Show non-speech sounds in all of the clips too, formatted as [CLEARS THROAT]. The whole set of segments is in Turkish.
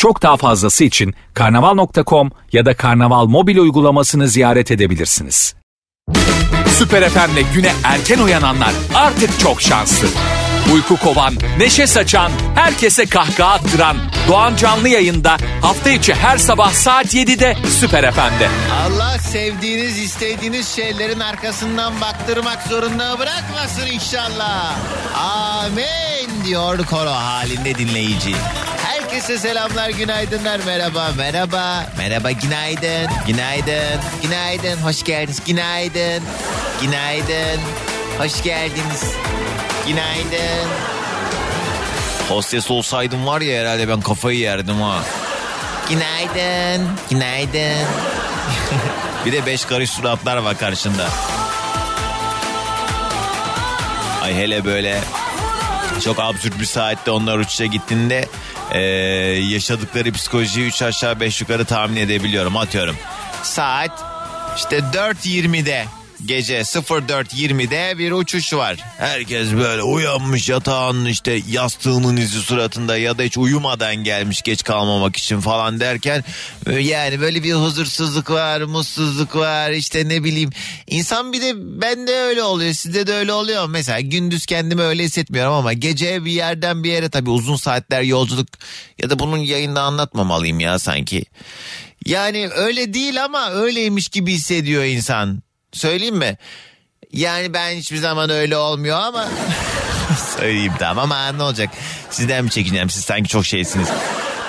Çok daha fazlası için karnaval.com ya da karnaval mobil uygulamasını ziyaret edebilirsiniz. Süper FM'le güne erken uyananlar artık çok şanslı. Uyku kovan, neşe saçan, herkese kahkaha attıran Doğan Canlı yayında hafta içi her sabah saat 7'de Süper FM'de. Allah sevdiğiniz, istediğiniz şeylerin arkasından baktırmak zorunda bırakmasın inşallah. Amin diyor koro halinde dinleyici. Herkese selamlar, günaydınlar, merhaba, merhaba, merhaba, günaydın, günaydın, günaydın, hoş geldiniz, günaydın, günaydın, hoş geldiniz, günaydın. Hostes olsaydım var ya herhalde ben kafayı yerdim ha. Günaydın, günaydın. [LAUGHS] bir de beş karış suratlar var karşında. Ay hele böyle çok absürt bir saatte onlar uçuşa gittiğinde eee, yaşadıkları psikolojiyi 3 aşağı 5 yukarı tahmin edebiliyorum. Atıyorum. Saat işte 4.20'de gece 04.20'de bir uçuş var. Herkes böyle uyanmış yatağın işte yastığının izi suratında ya da hiç uyumadan gelmiş geç kalmamak için falan derken yani böyle bir huzursuzluk var, mutsuzluk var işte ne bileyim. İnsan bir de bende öyle oluyor sizde de öyle oluyor. Mesela gündüz kendimi öyle hissetmiyorum ama gece bir yerden bir yere tabii uzun saatler yolculuk ya da bunun yayında anlatmamalıyım ya sanki. Yani öyle değil ama öyleymiş gibi hissediyor insan. Söyleyeyim mi? Yani ben hiçbir zaman öyle olmuyor ama... [LAUGHS] Söyleyeyim tamam ama ne olacak? Sizden mi çekineceğim? Siz sanki çok şeysiniz.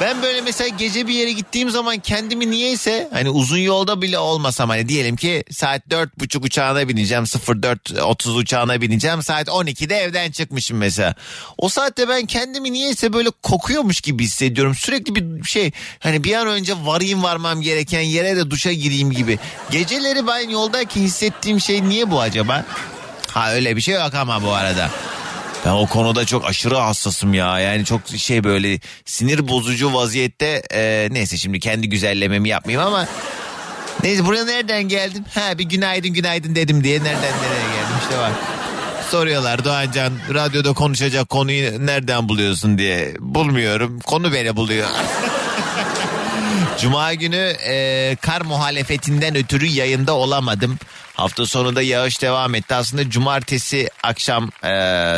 Ben böyle mesela gece bir yere gittiğim zaman kendimi niyeyse hani uzun yolda bile olmasam hani diyelim ki saat dört buçuk uçağına bineceğim 04.30 uçağına bineceğim saat 12'de evden çıkmışım mesela. O saatte ben kendimi niyeyse böyle kokuyormuş gibi hissediyorum. Sürekli bir şey hani bir an önce varayım varmam gereken yere de duşa gireyim gibi. Geceleri ben yoldayken hissettiğim şey niye bu acaba? Ha öyle bir şey yok ama bu arada. Ben o konuda çok aşırı hassasım ya. Yani çok şey böyle sinir bozucu vaziyette. e, neyse şimdi kendi güzellememi yapmayayım ama... Neyse buraya nereden geldim? Ha bir günaydın günaydın dedim diye nereden nereye geldim işte var. Soruyorlar Doğancan radyoda konuşacak konuyu nereden buluyorsun diye. Bulmuyorum. Konu beni buluyor. [LAUGHS] Cuma günü e, kar muhalefetinden ötürü yayında olamadım. Hafta sonunda yağış devam etti. Aslında cumartesi akşam e,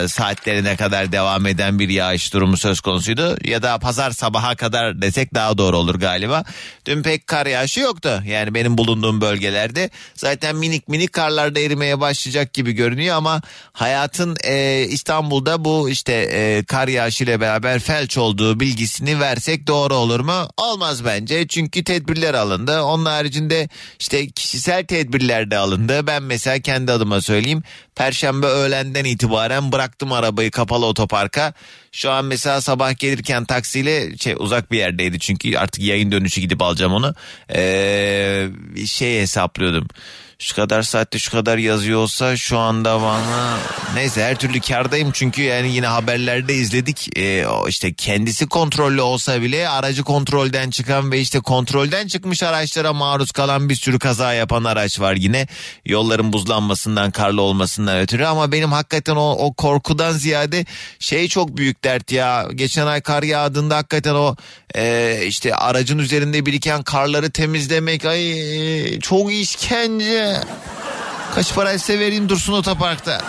saatlerine kadar devam eden bir yağış durumu söz konusuydu. Ya da pazar sabaha kadar desek daha doğru olur galiba. Dün pek kar yağışı yoktu. Yani benim bulunduğum bölgelerde. Zaten minik minik karlarda erimeye başlayacak gibi görünüyor ama hayatın e, İstanbul'da bu işte e, kar yağışıyla beraber felç olduğu bilgisini versek doğru olur mu? Olmaz bence. Çünkü tedbirler alındı. Onun haricinde işte kişisel tedbirler de alındı. Ben mesela kendi adıma söyleyeyim. Perşembe öğlenden itibaren bıraktım arabayı kapalı otoparka. Şu an mesela sabah gelirken taksiyle şey uzak bir yerdeydi çünkü artık yayın dönüşü gidip alacağım onu. Ee, şey hesaplıyordum. Şu kadar saatte şu kadar yazıyor olsa şu anda bana neyse her türlü kardayım çünkü yani yine haberlerde izledik. Ee, işte kendisi kontrollü olsa bile aracı kontrolden çıkan ve işte kontrolden çıkmış araçlara maruz kalan bir sürü kaza yapan araç var yine. Yolların buzlanmasından karlı olmasından ötürü. Ama benim hakikaten o, o korkudan ziyade şey çok büyük dert ya. Geçen ay kar yağdığında hakikaten o e, işte aracın üzerinde biriken karları temizlemek ay çok işkence kaç paraysa vereyim dursun otoparkta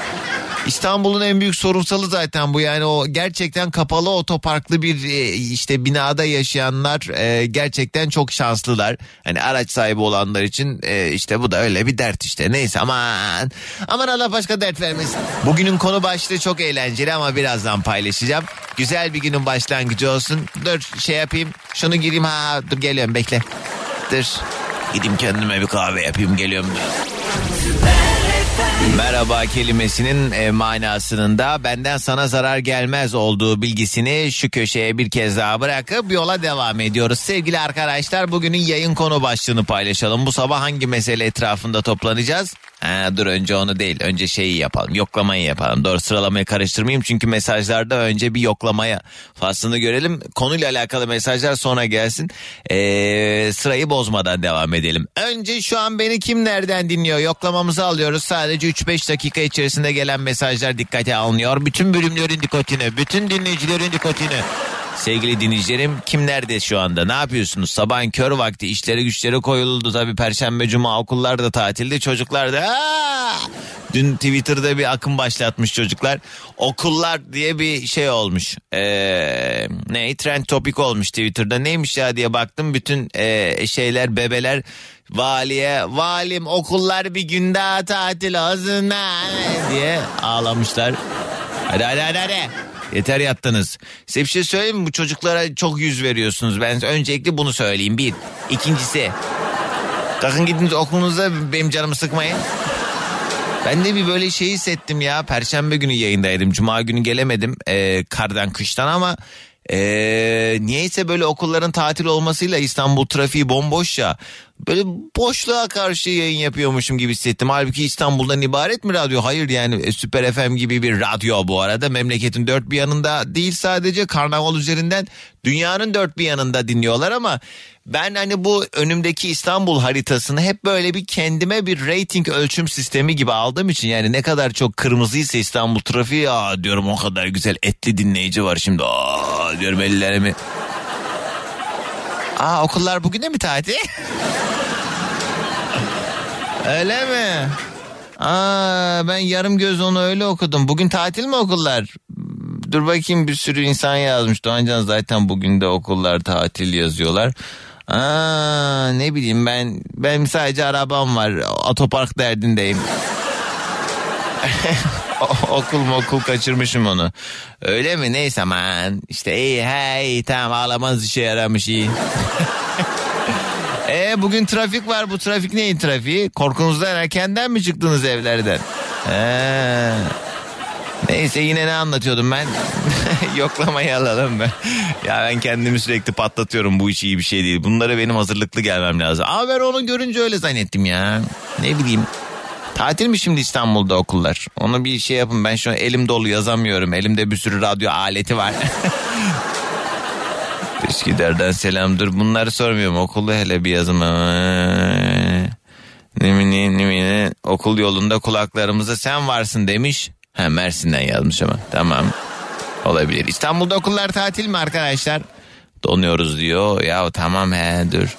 İstanbul'un en büyük sorunsalı zaten bu yani o gerçekten kapalı otoparklı bir e, işte binada yaşayanlar e, gerçekten çok şanslılar. Hani araç sahibi olanlar için e, işte bu da öyle bir dert işte neyse aman aman Allah başka dert vermesin. Bugünün konu başlığı çok eğlenceli ama birazdan paylaşacağım. Güzel bir günün başlangıcı olsun. Dur şey yapayım şunu gireyim ha dur geliyorum bekle. Dur gideyim kendime bir kahve yapayım geliyorum. Merhaba kelimesinin e, manasının da benden sana zarar gelmez olduğu bilgisini şu köşeye bir kez daha bırakıp yola devam ediyoruz. Sevgili arkadaşlar bugünün yayın konu başlığını paylaşalım. Bu sabah hangi mesele etrafında toplanacağız? Ha, dur önce onu değil önce şeyi yapalım yoklamayı yapalım. Doğru sıralamayı karıştırmayayım çünkü mesajlarda önce bir yoklamaya faslını görelim. Konuyla alakalı mesajlar sonra gelsin. Ee, sırayı bozmadan devam edelim. Önce şu an beni kim nereden dinliyor yoklamamızı alıyoruz. Sadece 3-5 dakika içerisinde gelen mesajlar dikkate alınıyor. Bütün bölümlerin dikkatini, bütün dinleyicilerin dikkatini. Sevgili dinleyicilerim kim nerede şu anda ne yapıyorsunuz? Sabahın kör vakti işleri güçleri koyuldu tabii perşembe cuma okullar da tatilde çocuklar da! Dün Twitter'da bir akım başlatmış çocuklar. Okullar diye bir şey olmuş. Ee, ne trend topik olmuş Twitter'da. Neymiş ya diye baktım. Bütün ee, şeyler bebeler valiye valim okullar bir gün daha tatil olsun ha," diye ağlamışlar. Hadi hadi hadi hadi. Yeter yattınız. Size bir şey söyleyeyim mi? Bu çocuklara çok yüz veriyorsunuz. Ben öncelikle bunu söyleyeyim. Bir. İkincisi. Kalkın gidin okulunuzda benim canımı sıkmayın. Ben de bir böyle şey hissettim ya. Perşembe günü yayındaydım. Cuma günü gelemedim. Ee, kardan kıştan ama... Ee, niyeyse böyle okulların tatil olmasıyla İstanbul trafiği bomboş ya. Böyle boşluğa karşı yayın yapıyormuşum gibi hissettim. Halbuki İstanbul'dan ibaret mi radyo? Hayır yani e, Süper FM gibi bir radyo bu arada. Memleketin dört bir yanında değil sadece karnaval üzerinden dünyanın dört bir yanında dinliyorlar ama ben hani bu önümdeki İstanbul haritasını hep böyle bir kendime bir rating ölçüm sistemi gibi aldığım için yani ne kadar çok kırmızıysa İstanbul trafiği aa diyorum o kadar güzel etli dinleyici var şimdi aa diyorum ellerimi. Aa okullar bugün de mi tatil? Öyle mi? Aa ben yarım göz onu öyle okudum. Bugün tatil mi okullar? Dur bakayım bir sürü insan yazmış. Doğancan zaten bugün de okullar tatil yazıyorlar. Aa ne bileyim ben benim sadece arabam var. Otopark derdindeyim. [LAUGHS] Okul mu okul kaçırmışım onu. Öyle mi? Neyse aman. İşte iyi hey tamam ağlamaz işe yaramış iyi. [LAUGHS] E bugün trafik var. Bu trafik neyin trafiği? Korkunuzdan erkenden mi çıktınız evlerden? He. Neyse yine ne anlatıyordum ben? [LAUGHS] Yoklamayı alalım ben. ya ben kendimi sürekli patlatıyorum. Bu iş iyi bir şey değil. Bunlara benim hazırlıklı gelmem lazım. Ama ben onu görünce öyle zannettim ya. Ne bileyim. Tatil mi şimdi İstanbul'da okullar? Onu bir şey yapın. Ben şu an elim dolu yazamıyorum. Elimde bir sürü radyo aleti var. [LAUGHS] Üsküdar'dan selamdır. Bunları sormuyorum. Okulu hele bir yazım. Nimini nimini okul yolunda kulaklarımıza sen varsın demiş. Ha Mersin'den yazmış ama. Tamam. Olabilir. İstanbul'da okullar tatil mi arkadaşlar? Donuyoruz diyor. Ya tamam he dur.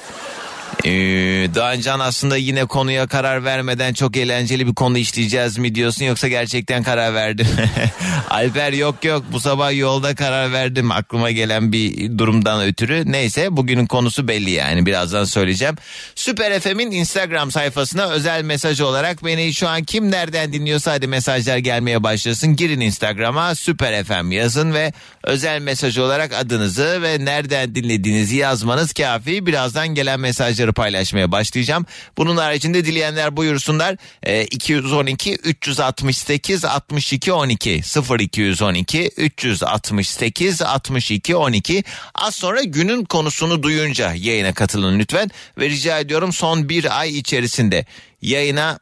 Ee, Doğancan aslında yine konuya karar vermeden çok eğlenceli bir konu işleyeceğiz mi diyorsun yoksa gerçekten karar verdim. [LAUGHS] Alper yok yok bu sabah yolda karar verdim aklıma gelen bir durumdan ötürü. Neyse bugünün konusu belli yani birazdan söyleyeceğim. Süper FM'in Instagram sayfasına özel mesaj olarak beni şu an kim nereden dinliyorsa hadi mesajlar gelmeye başlasın. Girin Instagram'a Süper FM yazın ve özel mesaj olarak adınızı ve nereden dinlediğinizi yazmanız kafi. Birazdan gelen mesajları paylaşmaya başlayacağım. Bunun haricinde dileyenler buyursunlar. Ee, 212 368 62 12 0212 368 62 12 az sonra günün konusunu duyunca yayına katılın lütfen ve rica ediyorum son bir ay içerisinde yayına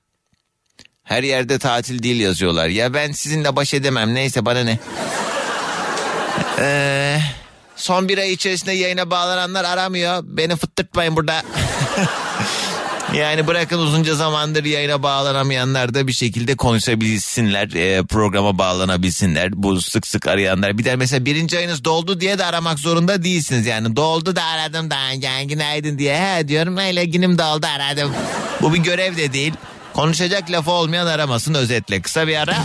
her yerde tatil değil yazıyorlar. Ya ben sizinle baş edemem neyse bana ne. [LAUGHS] Ee, son bir ay içerisinde yayına bağlananlar aramıyor. Beni fıttırtmayın burada. [LAUGHS] Yani bırakın uzunca zamandır yayına bağlanamayanlar da bir şekilde konuşabilsinler, e, programa bağlanabilsinler. Bu sık sık arayanlar. Bir de mesela birinci ayınız doldu diye de aramak zorunda değilsiniz. Yani doldu da aradım da yani günaydın diye. He diyorum öyle günüm doldu aradım. Bu bir görev de değil. Konuşacak lafı olmayan aramasın özetle. Kısa bir ara.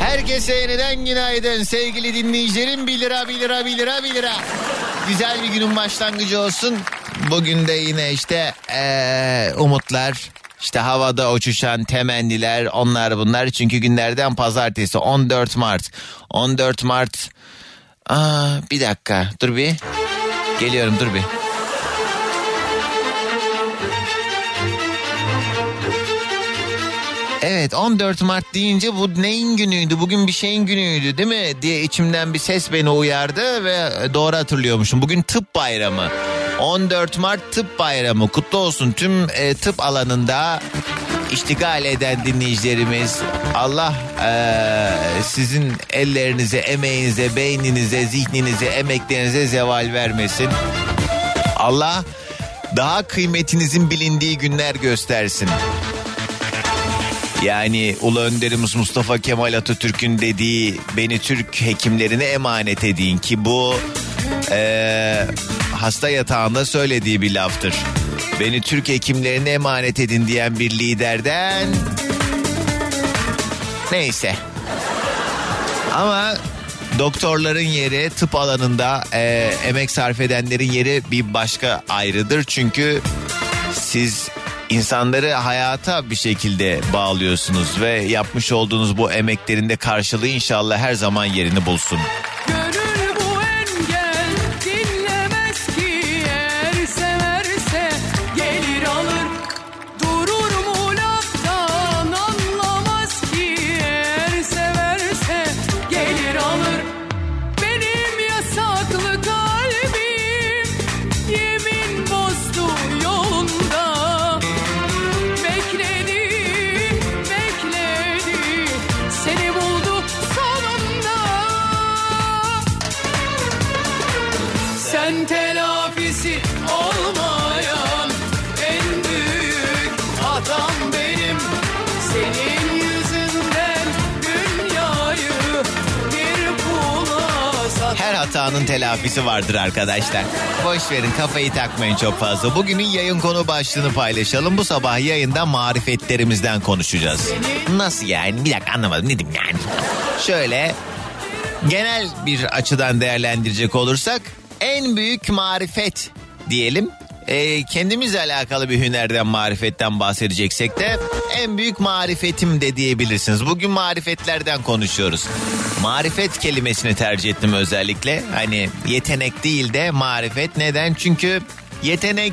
Herkese yeniden günaydın sevgili dinleyicilerim. 1 lira 1 lira 1 lira 1 lira. Güzel bir günün başlangıcı olsun. Bugün de yine işte eee, umutlar, işte havada uçuşan temenniler onlar bunlar. Çünkü günlerden pazartesi 14 Mart. 14 Mart. Aa, bir dakika dur bir. Geliyorum dur bir. Evet 14 Mart deyince bu neyin günüydü bugün bir şeyin günüydü değil mi diye içimden bir ses beni uyardı ve doğru hatırlıyormuşum. Bugün tıp bayramı 14 Mart tıp bayramı kutlu olsun tüm e, tıp alanında iştigal eden dinleyicilerimiz Allah e, sizin ellerinize emeğinize beyninize zihninize emeklerinize zeval vermesin. Allah daha kıymetinizin bilindiği günler göstersin. Yani Ulu Önderimiz Mustafa Kemal Atatürk'ün dediği beni Türk hekimlerine emanet edin ki bu eee, hasta yatağında söylediği bir laftır. Beni Türk hekimlerine emanet edin diyen bir liderden neyse. Ama doktorların yeri tıp alanında eee, emek sarf edenlerin yeri bir başka ayrıdır. Çünkü siz insanları hayata bir şekilde bağlıyorsunuz ve yapmış olduğunuz bu emeklerin de karşılığı inşallah her zaman yerini bulsun. Hatanın telafisi vardır arkadaşlar. Boş verin kafayı takmayın çok fazla. Bugünün yayın konu başlığını paylaşalım. Bu sabah yayında marifetlerimizden konuşacağız. Nasıl yani? Bir dakika anlamadım. Diyeyim yani? Şöyle genel bir açıdan değerlendirecek olursak en büyük marifet diyelim. Ee, kendimizle alakalı bir hünerden marifetten bahsedeceksek de en büyük marifetim de diyebilirsiniz. Bugün marifetlerden konuşuyoruz. Marifet kelimesini tercih ettim özellikle. Hani yetenek değil de marifet. Neden? Çünkü yetenek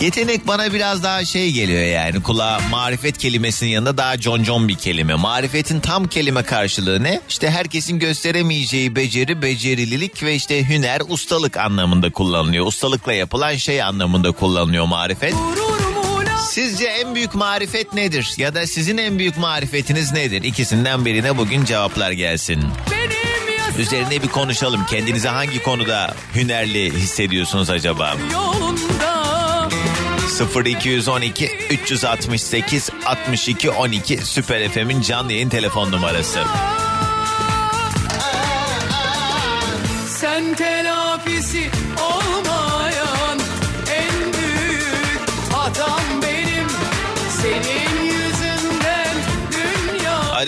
Yetenek bana biraz daha şey geliyor yani kulağa marifet kelimesinin yanında daha concon bir kelime. Marifetin tam kelime karşılığı ne? İşte herkesin gösteremeyeceği beceri, becerililik ve işte hüner, ustalık anlamında kullanılıyor. Ustalıkla yapılan şey anlamında kullanılıyor marifet. Sizce en büyük marifet nedir? Ya da sizin en büyük marifetiniz nedir? İkisinden birine bugün cevaplar gelsin. Üzerine bir konuşalım. Kendinizi hangi konuda hünerli hissediyorsunuz acaba? yolunda 0212 368 62 12 Süper FM'in canlı yayın telefon numarası. Sen telafisi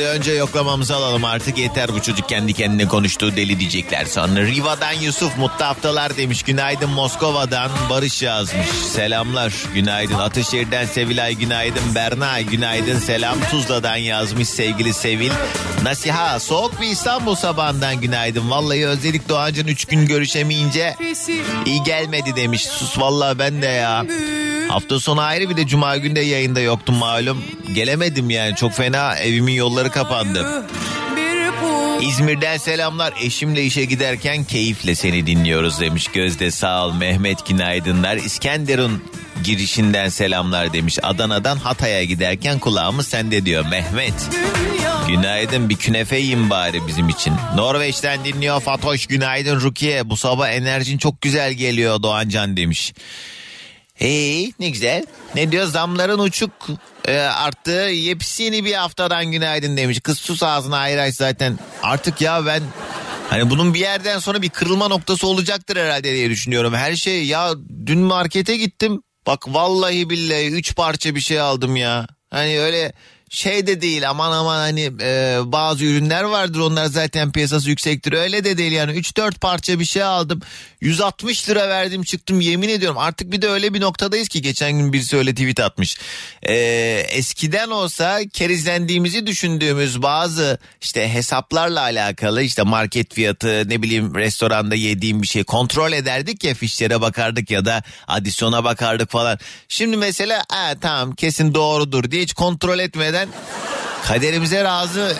Hadi önce yoklamamızı alalım artık yeter bu çocuk kendi kendine konuştuğu deli diyecekler sonra. Riva'dan Yusuf mutlu haftalar demiş. Günaydın Moskova'dan Barış yazmış. Selamlar günaydın. Ataşehir'den Sevilay günaydın. Berna günaydın selam. Tuzla'dan yazmış sevgili Sevil. Nasiha soğuk bir İstanbul sabahından günaydın. Vallahi özledik Doğancan 3 gün görüşemeyince iyi gelmedi demiş. Sus vallahi ben de ya. Hafta sonu ayrı bir de cuma günde yayında yoktum malum. Gelemedim yani çok fena evimin yolları kapandı. İzmir'den selamlar. Eşimle işe giderken keyifle seni dinliyoruz demiş. Gözde sağ ol. Mehmet günaydınlar. İskenderun girişinden selamlar demiş. Adana'dan Hatay'a giderken kulağımız sende diyor Mehmet. Günaydın bir künefe yiyin bari bizim için. Norveç'ten dinliyor Fatoş günaydın Rukiye. Bu sabah enerjin çok güzel geliyor Doğancan demiş. Hey ne güzel. Ne diyor zamların uçuk e, arttı. Yepyeni bir haftadan günaydın demiş. Kız sus ağzına hayır hayır zaten. Artık ya ben hani bunun bir yerden sonra bir kırılma noktası olacaktır herhalde diye düşünüyorum. Her şey ya dün markete gittim. Bak vallahi billahi üç parça bir şey aldım ya. Hani öyle şey de değil aman aman hani e, bazı ürünler vardır onlar zaten piyasası yüksektir öyle de değil yani 3-4 parça bir şey aldım 160 lira verdim çıktım yemin ediyorum. Artık bir de öyle bir noktadayız ki geçen gün birisi öyle tweet atmış. Ee, eskiden olsa kerizlendiğimizi düşündüğümüz bazı işte hesaplarla alakalı işte market fiyatı ne bileyim restoranda yediğim bir şey kontrol ederdik ya fişlere bakardık ya da adisyona bakardık falan. Şimdi mesela ha, tamam kesin doğrudur diye hiç kontrol etmeden kaderimize razı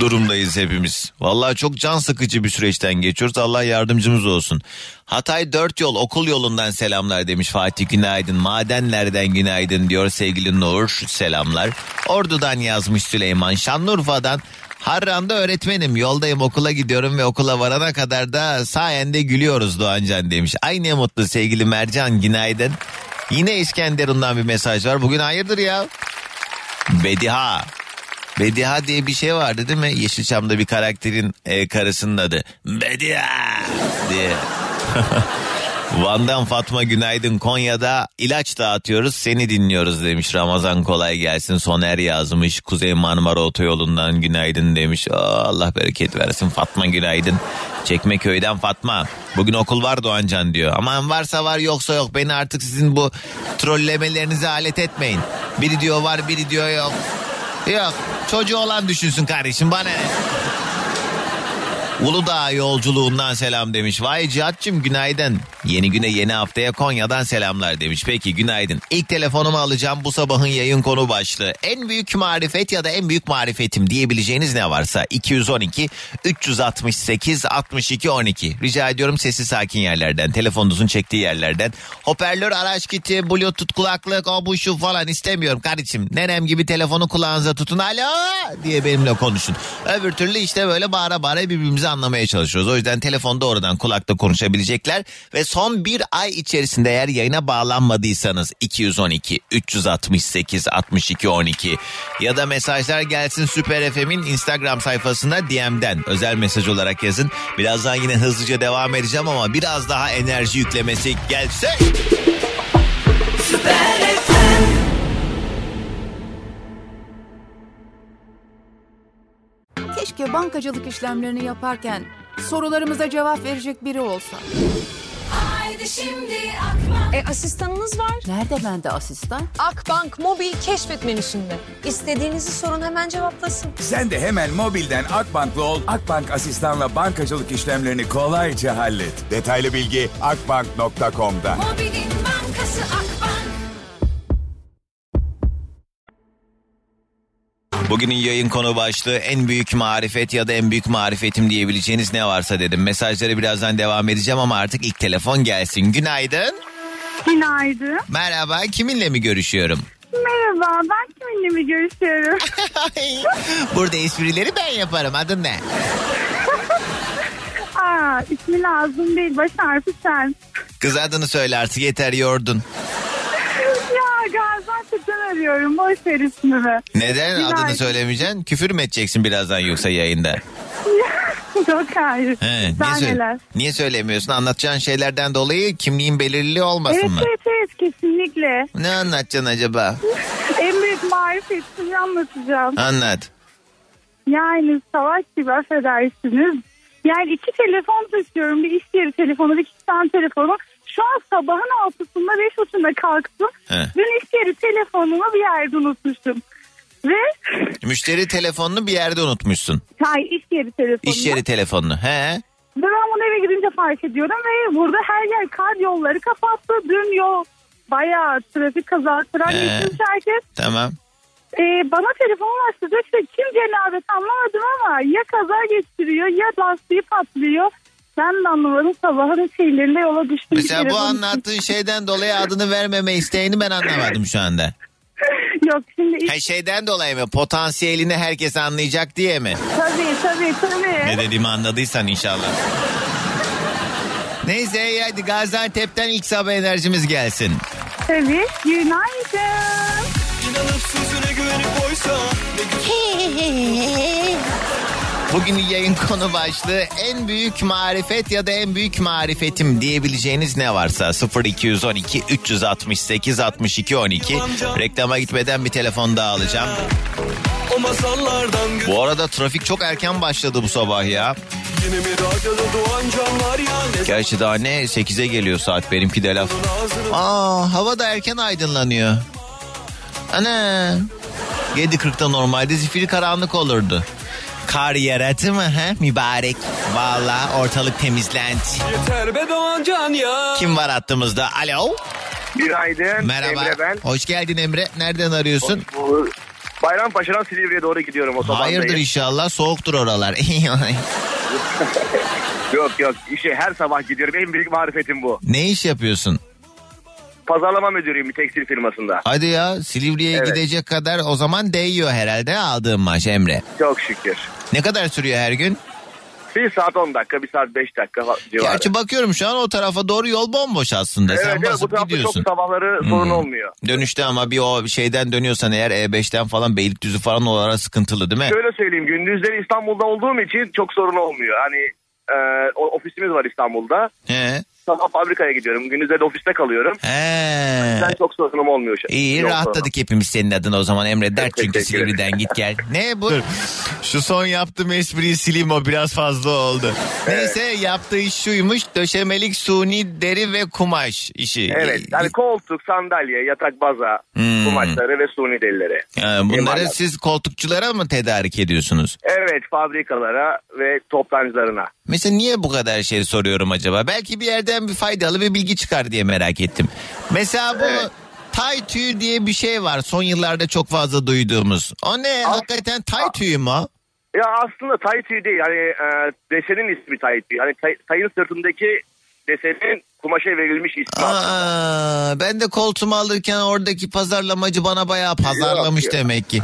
durumdayız hepimiz. Vallahi çok can sıkıcı bir süreçten geçiyoruz. Allah yardımcımız olsun. Hatay dört yol okul yolundan selamlar demiş Fatih Günaydın. Madenlerden günaydın diyor sevgili Nur selamlar. Ordu'dan yazmış Süleyman. Şanlıurfa'dan Harran'da öğretmenim yoldayım okula gidiyorum ve okula varana kadar da sayende gülüyoruz Doğancan demiş. Ay ne mutlu sevgili Mercan günaydın. Yine İskenderun'dan bir mesaj var. Bugün hayırdır ya? Bediha. Bediha diye bir şey vardı değil mi? Yeşilçam'da bir karakterin e, karısının adı. Bediha diye. [LAUGHS] Van'dan Fatma Günaydın Konya'da. İlaç dağıtıyoruz seni dinliyoruz demiş. Ramazan kolay gelsin. Soner yazmış. Kuzey Marmara Otoyolu'ndan günaydın demiş. Aa, Allah bereket versin. Fatma Günaydın. Çekmeköy'den Fatma. Bugün okul var Doğancan diyor. Aman varsa var yoksa yok. Beni artık sizin bu trollemelerinize alet etmeyin. Biri diyor var biri diyor yok yok çocuğu olan düşünsün kardeşim bana ne Uludağ yolculuğundan selam demiş. Vay Cihat'cığım günaydın. Yeni güne yeni haftaya Konya'dan selamlar demiş. Peki günaydın. İlk telefonumu alacağım bu sabahın yayın konu başlığı. En büyük marifet ya da en büyük marifetim diyebileceğiniz ne varsa 212 368 62 12. Rica ediyorum sesi sakin yerlerden, telefonunuzun çektiği yerlerden. Hoparlör, araç kiti, bluetooth kulaklık, o bu şu falan istemiyorum kardeşim. Nenem gibi telefonu kulağınıza tutun alo diye benimle konuşun. Öbür türlü işte böyle bağıra bağıra birbirimizi anlamaya çalışıyoruz. O yüzden telefonda oradan kulakta konuşabilecekler ve son bir ay içerisinde eğer yayına bağlanmadıysanız 212 368 62 12 ya da mesajlar gelsin Süper FM'in Instagram sayfasına DM'den özel mesaj olarak yazın. Birazdan yine hızlıca devam edeceğim ama biraz daha enerji yüklemesi gelsin. Keşke bankacılık işlemlerini yaparken sorularımıza cevap verecek biri olsa. Haydi şimdi Akbank. E asistanınız var. Nerede bende asistan? Akbank mobil keşfet menüsünde. İstediğinizi sorun hemen cevaplasın. Sen de hemen mobilden Akbank'la ol. Akbank asistanla bankacılık işlemlerini kolayca hallet. Detaylı bilgi akbank.com'da. Mobilin bankası Akbank. Bugünün yayın konu başlığı en büyük marifet ya da en büyük marifetim diyebileceğiniz ne varsa dedim. Mesajları birazdan devam edeceğim ama artık ilk telefon gelsin. Günaydın. Günaydın. Merhaba kiminle mi görüşüyorum? Merhaba, ben kiminle mi görüşüyorum? [LAUGHS] Burada esprileri ben yaparım adın ne? [LAUGHS] Aa, ismi lazım değil, baş harfi sen. Kız adını söyle artık yeter yordun. Gaziantep'ten arıyorum, boş ver ismini. Neden Günaydın. adını söylemeyeceksin? Küfür mü edeceksin birazdan yoksa yayında? [LAUGHS] Yok hayır. He, niye, söyle- niye söylemiyorsun? Anlatacağın şeylerden dolayı kimliğin belirli olmasın Evet, mı? evet, evet, kesinlikle. Ne anlatacaksın acaba? [LAUGHS] En büyük marifetimi anlatacağım. Anlat. Yani savaş gibi affedersiniz. Yani iki telefon taşıyorum. Bir iş yeri telefonu, bir kişisel telefonu. Şu an sabahın altısında beş buçukta kalktım. He. Dün iş yeri telefonumu bir yerde unutmuştum. Ve [LAUGHS] Müşteri telefonunu bir yerde unutmuşsun. hayır iş yeri telefonu. İş yeri telefonunu. He? Ve ben bunu eve gidince fark ediyorum ve burada her yer kar yolları kapattı. Dün yol bayağı trafik kaza tren geçmiş herkes. Tamam. Ee, bana telefon açtı. İşte kim cenabet anlamadım ama ya kaza geçiriyor ya lastiği patlıyor. Ben de anlamadım sabahın şeylerinde yola düştüm. Mesela bu anlattığın şeyden dolayı adını vermeme isteğini ben anlamadım şu anda. [LAUGHS] Yok şimdi Ha şeyden dolayı mı? Potansiyelini herkes anlayacak diye mi? tabii tabii tabii. Ne dediğimi anladıysan inşallah. Neyse hadi Gaziantep'ten ilk sabah enerjimiz gelsin. Tabii günaydın. [LAUGHS] Bugünün yayın konu başlığı en büyük marifet ya da en büyük marifetim diyebileceğiniz ne varsa 0212 368 62 12 reklama gitmeden bir telefon daha alacağım. Bu arada trafik çok erken başladı bu sabah ya. Gerçi daha ne 8'e geliyor saat benimki de laf. Aa hava da erken aydınlanıyor. Ana. 7.40'da normalde zifiri karanlık olurdu. Kar yarattı mı ha mübarek? Valla ortalık temizlendi. yeter be doğan can ya. Kim var hattımızda? Alo. Günaydın. Merhaba. Emre ben. Hoş geldin Emre. Nereden arıyorsun? Bayrampaşa'dan Silivri'ye doğru gidiyorum otobandayım. Hayırdır inşallah soğuktur oralar. [LAUGHS] Yok yok işe her sabah gidiyorum. En büyük marifetim bu. ne iş yapıyorsun? Pazarlama müdürüyüm bir tekstil firmasında. Hadi ya Silivri'ye Evet. gidecek kadar o zaman değiyor herhalde aldığın maaş Emre. Çok şükür. Ne kadar sürüyor her gün? Bir saat 10 dakika, bir saat 5 dakika civarı. Gerçi bakıyorum şu an o tarafa doğru yol bomboş aslında. evet, Sen evet, bu basıp tarafta gidiyorsun. çok sabahları sorun Hmm. olmuyor. Dönüşte ama bir o şeyden dönüyorsan eğer E5'ten falan Beylikdüzü falan oralara sıkıntılı değil mi? Şöyle söyleyeyim gündüzleri İstanbul'da olduğum için çok sorun olmuyor. Hani e, o- ofisimiz var İstanbul'da. He. Sabah fabrikaya gidiyorum. Gündüzleri de ofiste kalıyorum. He. Ben çok sorunum olmuyor. şu- İyi Yok rahatladık hepimiz senin adına o zaman Emre. Dert çünkü. Silivri'den git gel. [LAUGHS] ne bu? Şu son yaptığım espriyi sileyim o biraz fazla oldu. Neyse yaptığı iş şuymuş. Döşemelik suni deri ve kumaş işi. Evet. Yani koltuk, sandalye, yatak baza, Hmm. kumaşları ve suni derileri. Ha, bunları İmalat. siz koltukçulara mı tedarik ediyorsunuz? Evet fabrikalara ve toptancılarına. Mesela niye bu kadar şey soruyorum acaba? Belki bir yerden bir faydalı bir bilgi çıkar diye merak ettim. Mesela bu Evet. tay tüyü diye bir şey var son yıllarda çok fazla duyduğumuz. O ne? As- Hakikaten tay tüyü mü? Ya aslında tay tüyü değil. Hani e, desenin ismi tay tüyü. Hani tay, tayın sırtındaki desenin kumaşa verilmiş ismi. Aa, ben de koltuğumu alırken oradaki pazarlamacı bana bayağı pazarlamış Yok demek ki.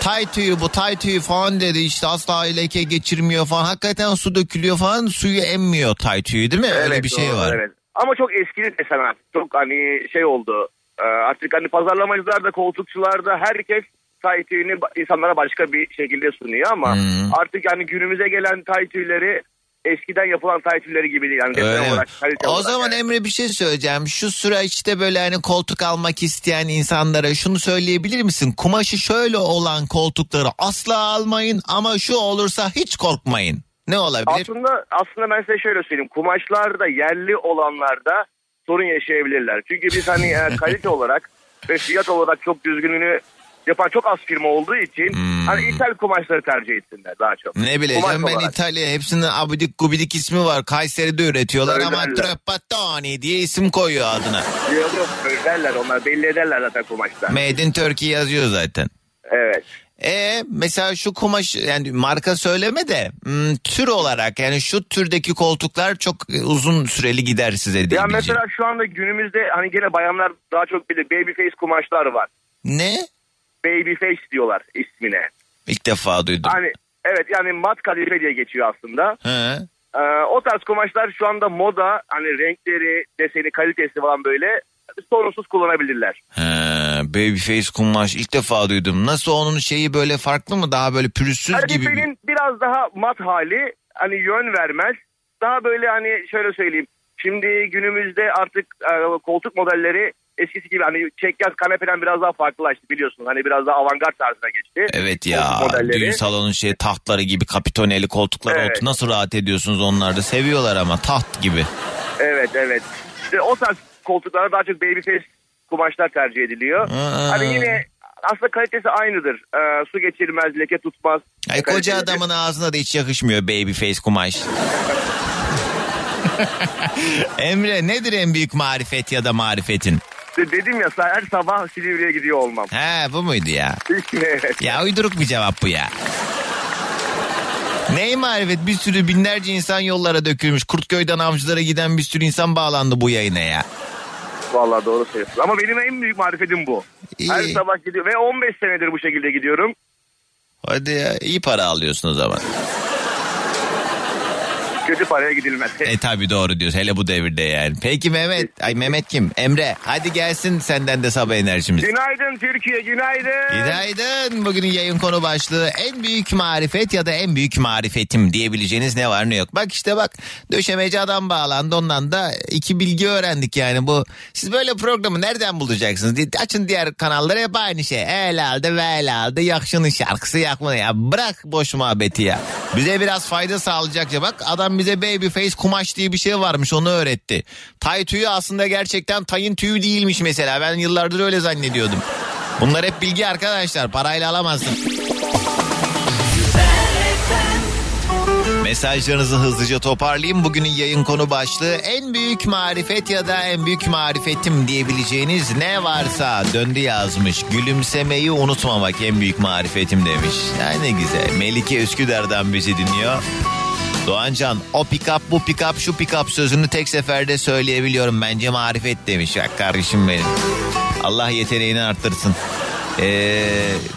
Tay tüyü bu tay tüyü falan dedi işte asla leke geçirmiyor falan. Hakikaten su dökülüyor falan suyu emmiyor tay tüyü değil mi? Öyle bir şey doğru, var. Evet. Ama çok eski desen artık. Çok hani şey oldu. E, artık hani pazarlamacılar da koltukçular da herkes tay tüyünü insanlara başka bir şekilde sunuyor ama Hmm. artık yani günümüze gelen tay tüyleri eskiden yapılan tay tüyleri gibi değil. Yani Öyle olarak, O olarak zaman yani. Emre bir şey söyleyeceğim. Şu süreçte böyle hani koltuk almak isteyen insanlara şunu söyleyebilir misin? Kumaşı şöyle olan koltukları asla almayın ama şu olursa hiç korkmayın. Ne olabilir? Aslında aslında ben size şöyle söyleyeyim. Kumaşlarda yerli olanlarda sorun yaşayabilirler. Çünkü biz hani [LAUGHS] kalite olarak ve fiyat olarak çok düzgününü yapan çok az firma olduğu için Hmm. hani ithal kumaşları tercih etsinler daha çok. Ne bileceğim Kumaş ben olarak. İtalya hepsinin abidik gubidik ismi var. Kayseri'de üretiyorlar Öyle ama öyle. Trapattoni diye isim koyuyor adına. Yok yok söylerler onlar belli ederler zaten kumaşta. Made in Turkey yazıyor zaten. evet. E mesela şu kumaş yani marka söyleme de hmm, tür olarak yani şu türdeki koltuklar çok uzun süreli gider size Ya diyebileceğim. mesela şu anda günümüzde hani gene bayanlar daha çok bilir baby face kumaşlar var. Ne? Baby face diyorlar ismine. İlk defa duydum. Hani evet yani mat kadife diye geçiyor aslında. He. Ee, o tarz kumaşlar şu anda moda hani renkleri, deseni, kalitesi falan böyle sorunsuz kullanabilirler. He, babyface kumaş ilk defa duydum. Nasıl onun şeyi böyle farklı mı? Daha böyle pürüzsüz gibi mi? Biraz daha mat hali hani yön vermez. Daha böyle hani şöyle söyleyeyim. Şimdi günümüzde artık e, koltuk modelleri eskisi gibi hani çekyaz kanepeden biraz daha farklılaştı biliyorsun. Hani biraz daha avantgard tarzına geçti. Evet ya düğün salonun şey tahtları gibi kapitoneli koltuklar Evet. otur. Nasıl rahat ediyorsunuz onlarda seviyorlar ama taht gibi. Evet evet. İşte o tarz koltuklara daha çok babyface kumaşlar tercih ediliyor. Aa. Hani yine aslında kalitesi aynıdır. Ee, su geçirmez, leke tutmaz. Ay koca adamın ağzına da hiç yakışmıyor babyface kumaş. [LAUGHS] Emre nedir en büyük marifet ya da marifetin? Dedim ya her sabah Silivri'ye gidiyor olmam. He bu muydu ya? [LAUGHS] Ya uyduruk bir cevap bu ya. Ney marifet bir sürü binlerce insan yollara dökülmüş. Kurtköy'den avcılara giden bir sürü insan bağlandı bu yayına ya. Vallahi doğru söylüyorsun. Ama benim en büyük marifetim bu. İyi. Her sabah gidiyor ve 15 senedir bu şekilde gidiyorum. Hadi ya iyi para alıyorsun o zaman. Kötü paraya gidilmez. E tabi doğru diyorsun hele bu devirde yani. Peki Mehmet, ay Mehmet kim? Emre hadi gelsin senden de sabah enerjimiz. Günaydın Türkiye günaydın. Günaydın. Bugünün yayın konu başlığı en büyük marifet ya da en büyük marifetim diyebileceğiniz ne var ne yok. Bak işte bak döşemeci adam bağlandı ondan da iki bilgi öğrendik yani bu. Siz böyle programı nereden bulacaksınız? Açın diğer kanalları hep aynı şey. El aldı ve el aldı yakşının şarkısı yakma ya. Bırak boş muhabbeti ya. Bize biraz fayda sağlayacak ya. Bak adam bize baby face kumaş diye bir şey varmış onu öğretti. Tay tüyü aslında gerçekten tayın tüyü değilmiş mesela. Ben yıllardır öyle zannediyordum. Bunlar hep bilgi arkadaşlar. Parayla alamazsın. Mesajlarınızı hızlıca toparlayayım. Bugünün yayın konu başlığı en büyük marifet ya da en büyük marifetim diyebileceğiniz ne varsa döndü yazmış. Gülümsemeyi unutmamak en büyük marifetim demiş. Ya ne güzel. Melike Üsküdar'dan bizi dinliyor. Doğancan o pick-up bu pick-up şu pick-up sözünü tek seferde söyleyebiliyorum. Bence marifet demiş. Bak kardeşim benim. Allah yeteneğini arttırsın. Ee,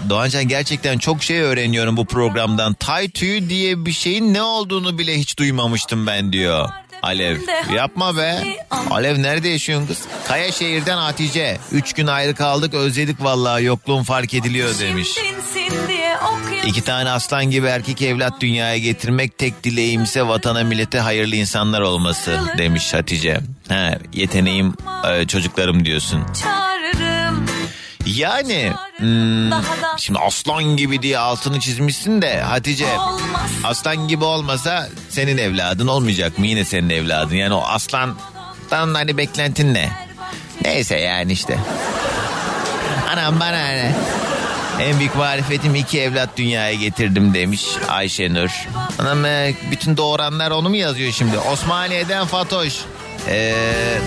Doğancan gerçekten çok şey öğreniyorum bu programdan. Tay tüyü diye bir şeyin ne olduğunu bile hiç duymamıştım ben diyor. Alev yapma be. Alev nerede yaşıyorsun kız? Kayaşehir'den Hatice. Üç gün ayrı kaldık özledik vallahi yokluğun fark ediliyor demiş. İki tane aslan gibi erkek evlat dünyaya getirmek tek dileğimse vatana millete hayırlı insanlar olması demiş Hatice. He, yeteneğim e, çocuklarım diyorsun. Çağırırım. Yani hmm, şimdi aslan gibi diye altını çizmişsin de Hatice aslan gibi olmasa senin evladın olmayacak mı yine senin evladın yani o aslandan hani beklentin ne neyse yani işte anam bana ne en büyük marifetim iki evlat dünyaya getirdim demiş Ayşenur. Anam e, bütün doğuranlar onu mu yazıyor şimdi? Osmaniye'den Fatoş. Ee,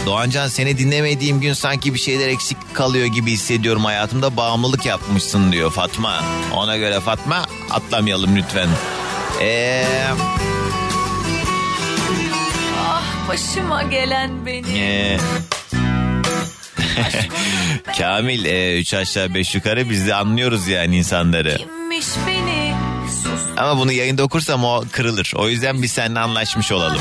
Doğancan seni dinlemediğim gün sanki bir şeyler eksik kalıyor gibi hissediyorum hayatımda bağımlılık yapmışsın diyor Fatma. Ona göre Fatma atlamayalım lütfen. Ee, Ah başıma gelen benim. ee, [LAUGHS] Kamil e, üç aşağı beş yukarı biz de anlıyoruz yani insanları. Kimmiş beni sus. Ama bunu yayında okursam o kırılır. O yüzden biz seninle anlaşmış olalım.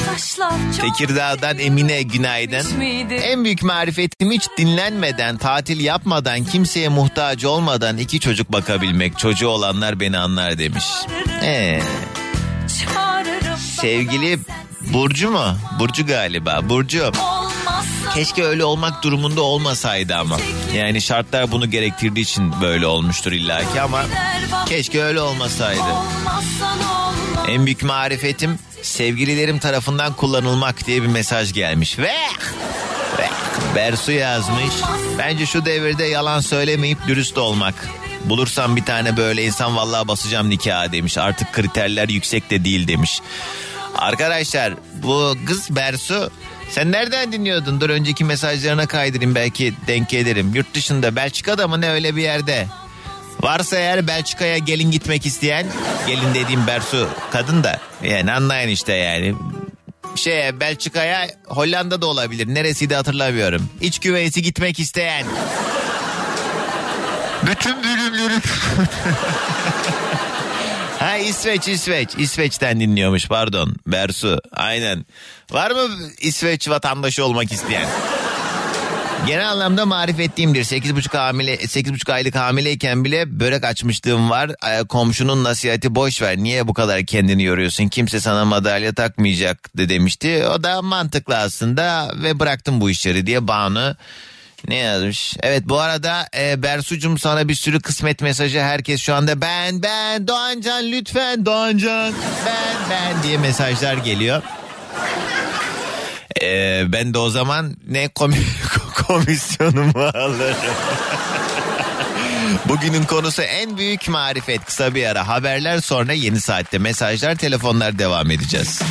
Tekirdağ'dan Emine günaydın. En büyük marifetim hiç dinlenmeden, tatil yapmadan, kimseye muhtaç olmadan iki çocuk bakabilmek. Çocuğu olanlar beni anlar demiş. Ee, sevgili Burcu mu? Burcu galiba. Burcu. Olmazsa Keşke öyle olmak durumunda olmasaydı ama. Yani şartlar bunu gerektirdiği için böyle olmuştur illaki ama keşke öyle olmasaydı. En büyük marifetim sevgililerim tarafından kullanılmak diye bir mesaj gelmiş. Ve Bersu yazmış. Bence şu devirde yalan söylemeyip dürüst olmak. Bulursam bir tane böyle insan vallahi basacağım nikaha demiş. Artık kriterler yüksek de değil demiş. Arkadaşlar bu kız Bersu sen nereden dinliyordun? Dur önceki mesajlarına kaydırayım belki denk gelirim. Yurt dışında Belçika'da mı ne öyle bir yerde. Varsa eğer Belçika'ya gelin gitmek isteyen gelin dediğim Bersu kadın da yani anlayın işte yani şeye Belçika'ya Hollanda da olabilir neresiydi hatırlamıyorum. İç güveysi gitmek isteyen. Bütün bölümleri [LAUGHS] İsveç İsveç İsveç'ten dinliyormuş pardon Bersu aynen. Var mı İsveç vatandaşı olmak isteyen? Genel anlamda marifetliyimdir. 8,5 hamile 8,5 aylık hamileyken bile börek açmışlığım var. Komşunun nasihati boş ver. Niye bu kadar kendini yoruyorsun? Kimse sana madalya takmayacak de demişti. O da mantıklı aslında ve bıraktım bu işleri diye Banu ne yazmış? Evet bu arada e, Bersucum sana bir sürü kısmet mesajı herkes şu anda ben ben Doğancan lütfen Doğancan ben ben diye mesajlar geliyor. Ee, ben de o zaman ne komi- [LAUGHS] komisyonumu alırım. [LAUGHS] Bugünün konusu en büyük marifet. Kısa bir ara haberler sonra yeni saatte mesajlar telefonlar devam edeceğiz.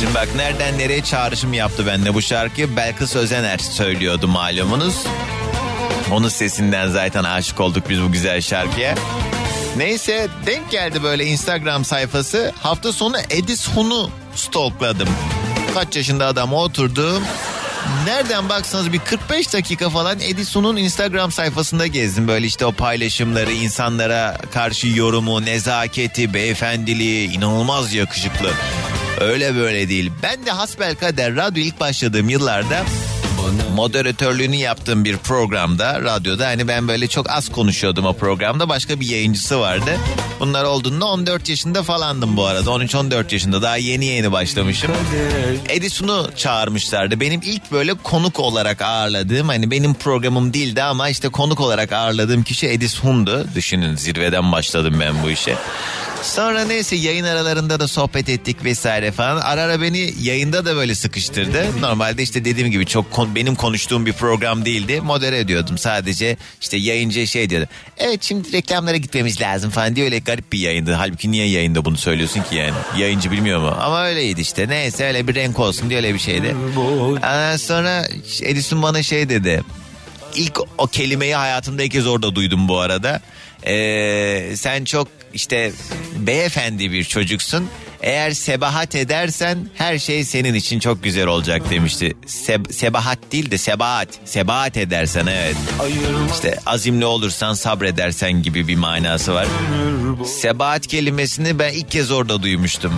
Şimdi bak nereden nereye çağrışım yaptı bende bu şarkı. Belkıs Özener söylüyordu malumunuz. Onun sesinden zaten aşık olduk biz bu güzel şarkıya. Neyse denk geldi böyle Instagram sayfası. Hafta sonu Edison'u stalkladım. Kaç yaşında adam oturdu. Nereden baksanız bir 45 dakika falan Edison'un Instagram sayfasında gezdim. Böyle işte o paylaşımları, insanlara karşı yorumu, nezaketi, beyefendiliği inanılmaz yakışıklı. Öyle böyle değil. Ben de hasbelkader radyo ilk başladığım yıllarda moderatörlüğünü yaptığım bir programda radyoda hani ben böyle çok az konuşuyordum o programda başka bir yayıncısı vardı. Bunlar olduğunda 14 yaşında falandım bu arada 13-14 yaşında daha yeni yeni başlamışım. Edison'u çağırmışlardı benim ilk böyle konuk olarak ağırladığım hani benim programım değildi ama işte konuk olarak ağırladığım kişi Edison'du. Düşünün zirveden başladım ben bu işe. Sonra neyse yayın aralarında da sohbet ettik vesaire falan. Ara ara beni yayında da böyle sıkıştırdı. Normalde işte dediğim gibi çok kon- benim konuştuğum bir program değildi. Modere ediyordum sadece. işte yayıncı şey diyordu. Evet şimdi reklamlara gitmemiz lazım falan diye öyle garip bir yayındı. Halbuki niye yayında bunu söylüyorsun ki yani? Yayıncı bilmiyor mu? Ama öyleydi işte. Neyse öyle bir renk olsun diye öyle bir şeydi. Ondan sonra Edison bana şey dedi. İlk o kelimeyi hayatımda ilk kez orada duydum bu arada. Ee, sen çok işte beyefendi bir çocuksun. Eğer sebahat edersen her şey senin için çok güzel olacak demişti. Se- sebahat değil de sebahat. Sebahat edersen evet. İşte azimli olursan sabredersen gibi bir manası var. Sebahat kelimesini ben ilk kez orada duymuştum.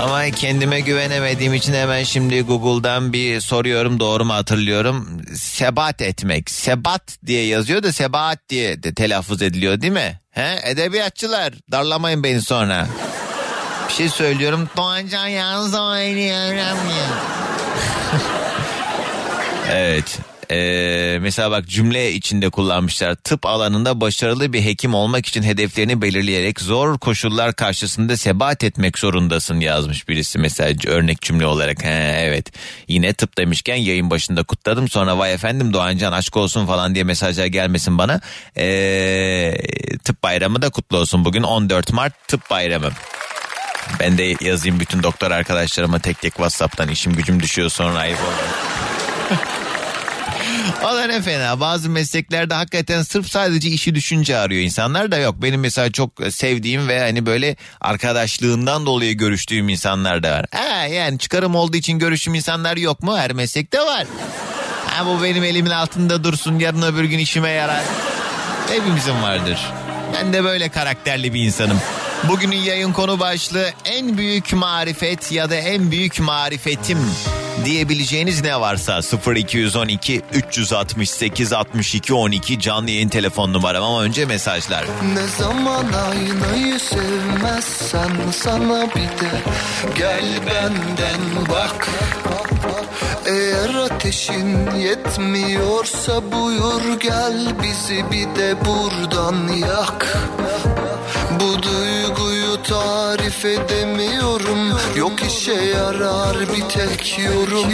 Ama kendime güvenemediğim için hemen şimdi Google'dan bir soruyorum doğru mu hatırlıyorum. Sebat etmek. Sebat diye yazıyor da sebat diye de telaffuz ediliyor değil mi? He? Edebiyatçılar darlamayın beni sonra. Bir şey söylüyorum. Doğancan yalnız oynuyorum [LAUGHS] evet. Ee, mesela bak cümle içinde kullanmışlar. Tıp alanında başarılı bir hekim olmak için hedeflerini belirleyerek zor koşullar karşısında sebat etmek zorundasın yazmış birisi mesela örnek cümle olarak. He, evet yine tıp demişken yayın başında kutladım sonra vay efendim Doğancan aşk olsun falan diye mesajlar gelmesin bana. Ee, tıp bayramı da kutlu olsun bugün 14 Mart tıp bayramı. Ben de yazayım bütün doktor arkadaşlarıma tek tek Whatsapp'tan işim gücüm düşüyor sonra ayıp olmuyor. O da ne fena. Bazı mesleklerde hakikaten sırf sadece işi düşünce arıyor insanlar da yok. Benim mesela çok sevdiğim ve hani böyle arkadaşlığından dolayı görüştüğüm insanlar da var. Ha yani çıkarım olduğu için görüştüğüm insanlar yok mu? Her meslekte var. Ha bu benim elimin altında dursun yarın öbür gün işime yarar. Hepimizin vardır. Ben de böyle karakterli bir insanım. Bugünün yayın konu başlığı en büyük marifet ya da en büyük marifetim diyebileceğiniz ne varsa 0212 368 62 12 canlı yayın telefon numaram ama önce mesajlar. Ne zaman aynayı sevmezsen sana bir de gel benden bak. Eğer ateşin yetmiyorsa buyur gel bizi bir de buradan yak. Bu duyguyu tarif edemiyorum Yok işe yarar bir tek yorum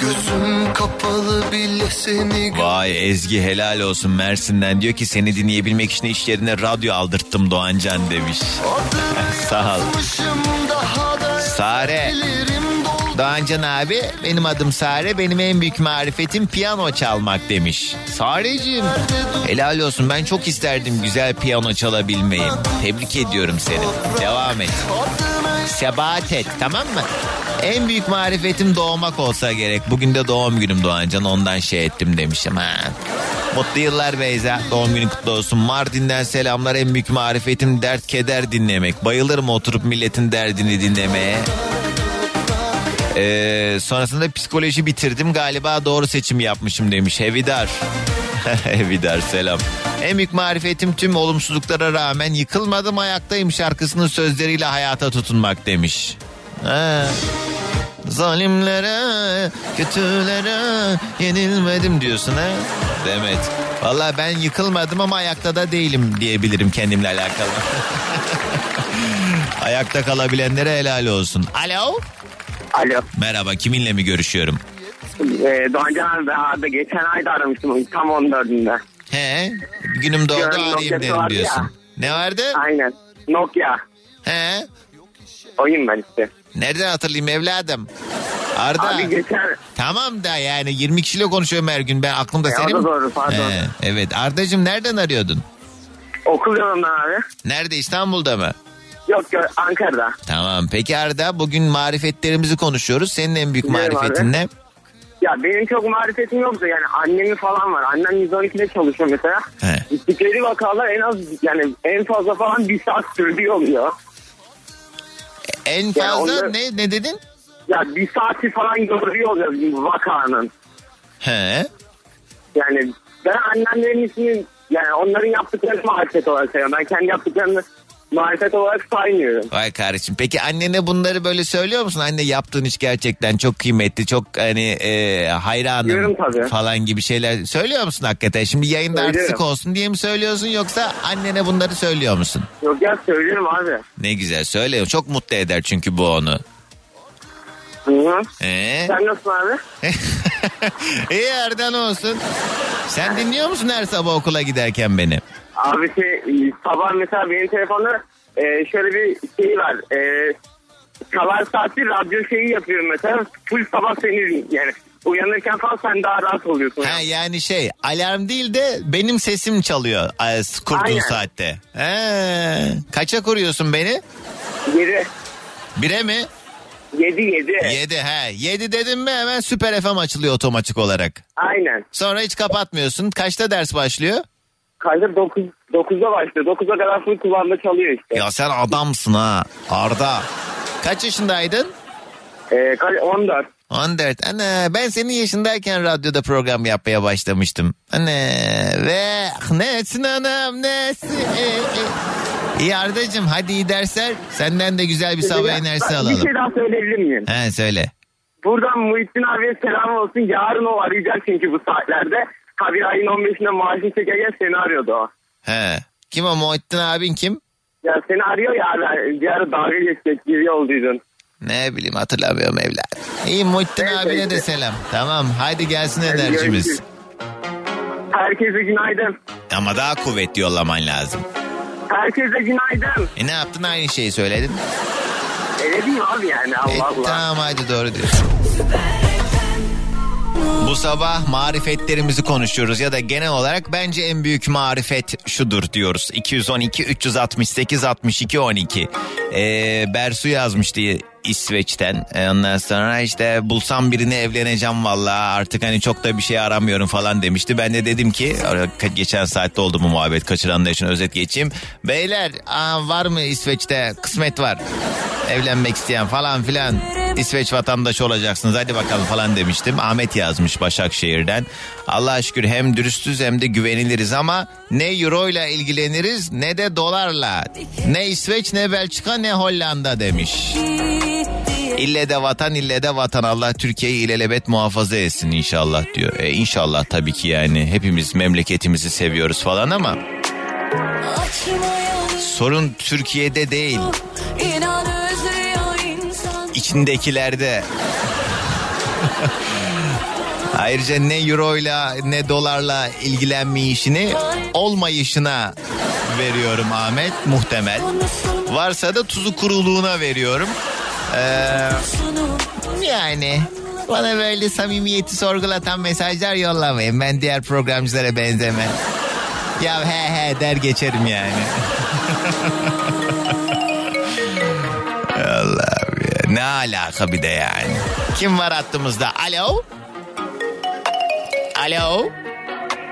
Gözüm kapalı bile seni Vay Ezgi helal olsun Mersin'den diyor ki seni dinleyebilmek için iş yerine radyo aldırttım Doğancan demiş. [LAUGHS] Sağ ol. Sare. Doğancan abi benim adım Sare benim en büyük marifetim piyano çalmak demiş. Sareciğim helal olsun ben çok isterdim güzel piyano çalabilmeyi. Tebrik ediyorum seni. Devam et. Sebat et tamam mı? En büyük marifetim doğmak olsa gerek. Bugün de doğum günüm Doğancan ondan şey ettim demişim ha. Mutlu yıllar Beyza. Doğum günün kutlu olsun. Mardin'den selamlar. En büyük marifetim dert keder dinlemek. Bayılırım oturup milletin derdini dinlemeye. Ee, sonrasında psikoloji bitirdim. Galiba doğru seçim yapmışım demiş. Hevidar. Hevidar [LAUGHS] selam. En büyük marifetim tüm olumsuzluklara rağmen yıkılmadım ayaktayım şarkısının sözleriyle hayata tutunmak demiş. Ha. Zalimlere, kötülere yenilmedim diyorsun ha? Demet. Valla ben yıkılmadım ama ayakta da değilim diyebilirim kendimle alakalı. [LAUGHS] ayakta kalabilenlere helal olsun. Alo. Alo. Merhaba kiminle mi görüşüyorum? Ee, Doğancan abi abi geçen ayda aramıştım tam 14'ünde. He günüm doğdu Diyorum, arayayım dedim diyorsun. ya. Ne vardı? Aynen. Nokia. He Oyun ben işte. nereden hatırlayayım evladım? Arda. Abi geçen Tamam da yani 20 kişiyle konuşuyorum her gün. Ben aklımda E, o senin. da doğru, pardon. He, evet Ardacığım nereden arıyordun? okul yolundan abi. Nerede İstanbul'da mı? Yok yok Ankara'da. Tamam. Peki Arda bugün marifetlerimizi konuşuyoruz. Senin en büyük Biliyorum marifetin abi. ne? Ya benim çok marifetim yoktu yani annemi falan var. Annem 112'de çalışıyor mesela. He. Gittikleri vakalar en az yani en fazla falan bir saat sürdüğü oluyor. En fazla onlar- ne ne dedin? Ya bir saati falan gördüğü oluyor vakanın. He. Yani ben annemlerin ismini yani onların yaptıklarını marifet olarak sayıyorum. Ben kendi yaptıklarını marifet olarak saymıyorum. Vay kardeşim. Peki annene bunları böyle söylüyor musun? Anne yaptığın iş gerçekten çok kıymetli, çok hani e, hayranım Diyorum tabii. falan gibi şeyler söylüyor musun hakikaten? Şimdi yayında Söylüyorum. artistik olsun diye mi söylüyorsun yoksa annene bunları söylüyor musun? Yok ya söylüyorum abi. Ne güzel söyle. Çok mutlu eder çünkü bu onu. Hı hı. Ee? Sen nasılsın abi? [LAUGHS] İyi Erden olsun. Sen dinliyor musun her sabah okula giderken beni? Abi şey, sabah mesela benim telefonda e, şöyle bir şey var. E, çalar saati radyo şeyi yapıyorum mesela. Full sabah seni yani uyanırken falan sen daha rahat oluyorsun. Ha yani şey alarm değil de benim sesim çalıyor e, kurduğun Aynen. saatte. He. Kaça kuruyorsun beni? Yedi. Bire mi? Yedi yedi. Yedi he. Yedi dedim mi hemen Süper FM açılıyor otomatik olarak. Aynen. Sonra hiç kapatmıyorsun. Kaçta ders başlıyor? Kayda 9, 9'da başlıyor. 9'a kadar full kulağında çalıyor işte. Ya sen adamsın ha Arda. Kaç yaşındaydın? E, ka- 14. 14. Ana ben senin yaşındayken radyoda program yapmaya başlamıştım. Ana ve nesin anam nesin? E, e. İyi Ardacığım hadi iyi dersler. Senden de güzel bir sabah enerjisi Ben Bir alalım. şey daha söyleyebilir miyim? He söyle. Buradan Muhittin abiye selam olsun. Yarın o arayacak çünkü bu saatlerde. Ha bir ayın 15'inde maaşını çekerken seni arıyordu o. He. Kim o Muhittin abin kim? Ya seni arıyor ya abi. Bir ara dalga geçecek gibi olduydun. Ne bileyim hatırlamıyorum evlat. İyi Muhittin Neyse, abine de selam. Tamam haydi gelsin Hadi enerjimiz. görüşürüz. Herkese günaydın. Ama daha kuvvetli yollaman lazım. Herkese günaydın. E ne yaptın aynı şeyi söyledin. Öyle değil abi yani Allah E, Allah. tamam hadi doğru diyorsun. Bu sabah marifetlerimizi konuşuyoruz ya da genel olarak bence en büyük marifet şudur diyoruz. 212 368 62 12. Ee, Bersu yazmıştı İsveç'ten. Ee, Ondan sonra işte bulsam birini evleneceğim valla artık hani çok da bir şey aramıyorum falan demişti. Ben de dedim ki geçen saatte oldu bu muhabbet kaçıranlar için özet geçeyim. Beyler aa, var mı İsveç'te kısmet var evlenmek isteyen falan filan İsveç vatandaşı olacaksınız hadi bakalım falan demiştim. Ahmet yazmış Başakşehir'den. Allah'a şükür hem dürüstüz hem de güveniliriz ama ne euro ile ilgileniriz ne de dolarla. Ne İsveç ne Belçika ne Hollanda demiş. İlle de vatan ille de vatan Allah Türkiye'yi ilelebet muhafaza etsin inşallah diyor. E inşallah tabii ki yani hepimiz memleketimizi seviyoruz falan ama sorun Türkiye'de değil içindekilerde. [LAUGHS] Ayrıca ne euroyla ne dolarla ilgilenmeyişini olmayışına veriyorum Ahmet muhtemel. Varsa da tuzu kuruluğuna veriyorum. Ee, yani bana böyle samimiyeti sorgulatan mesajlar yollamayın. Ben diğer programcılara benzemem. Ya he he der geçerim yani. [LAUGHS] Allah'ım ya. Ne alaka bir de yani. Kim var hattımızda? Alo? Alo?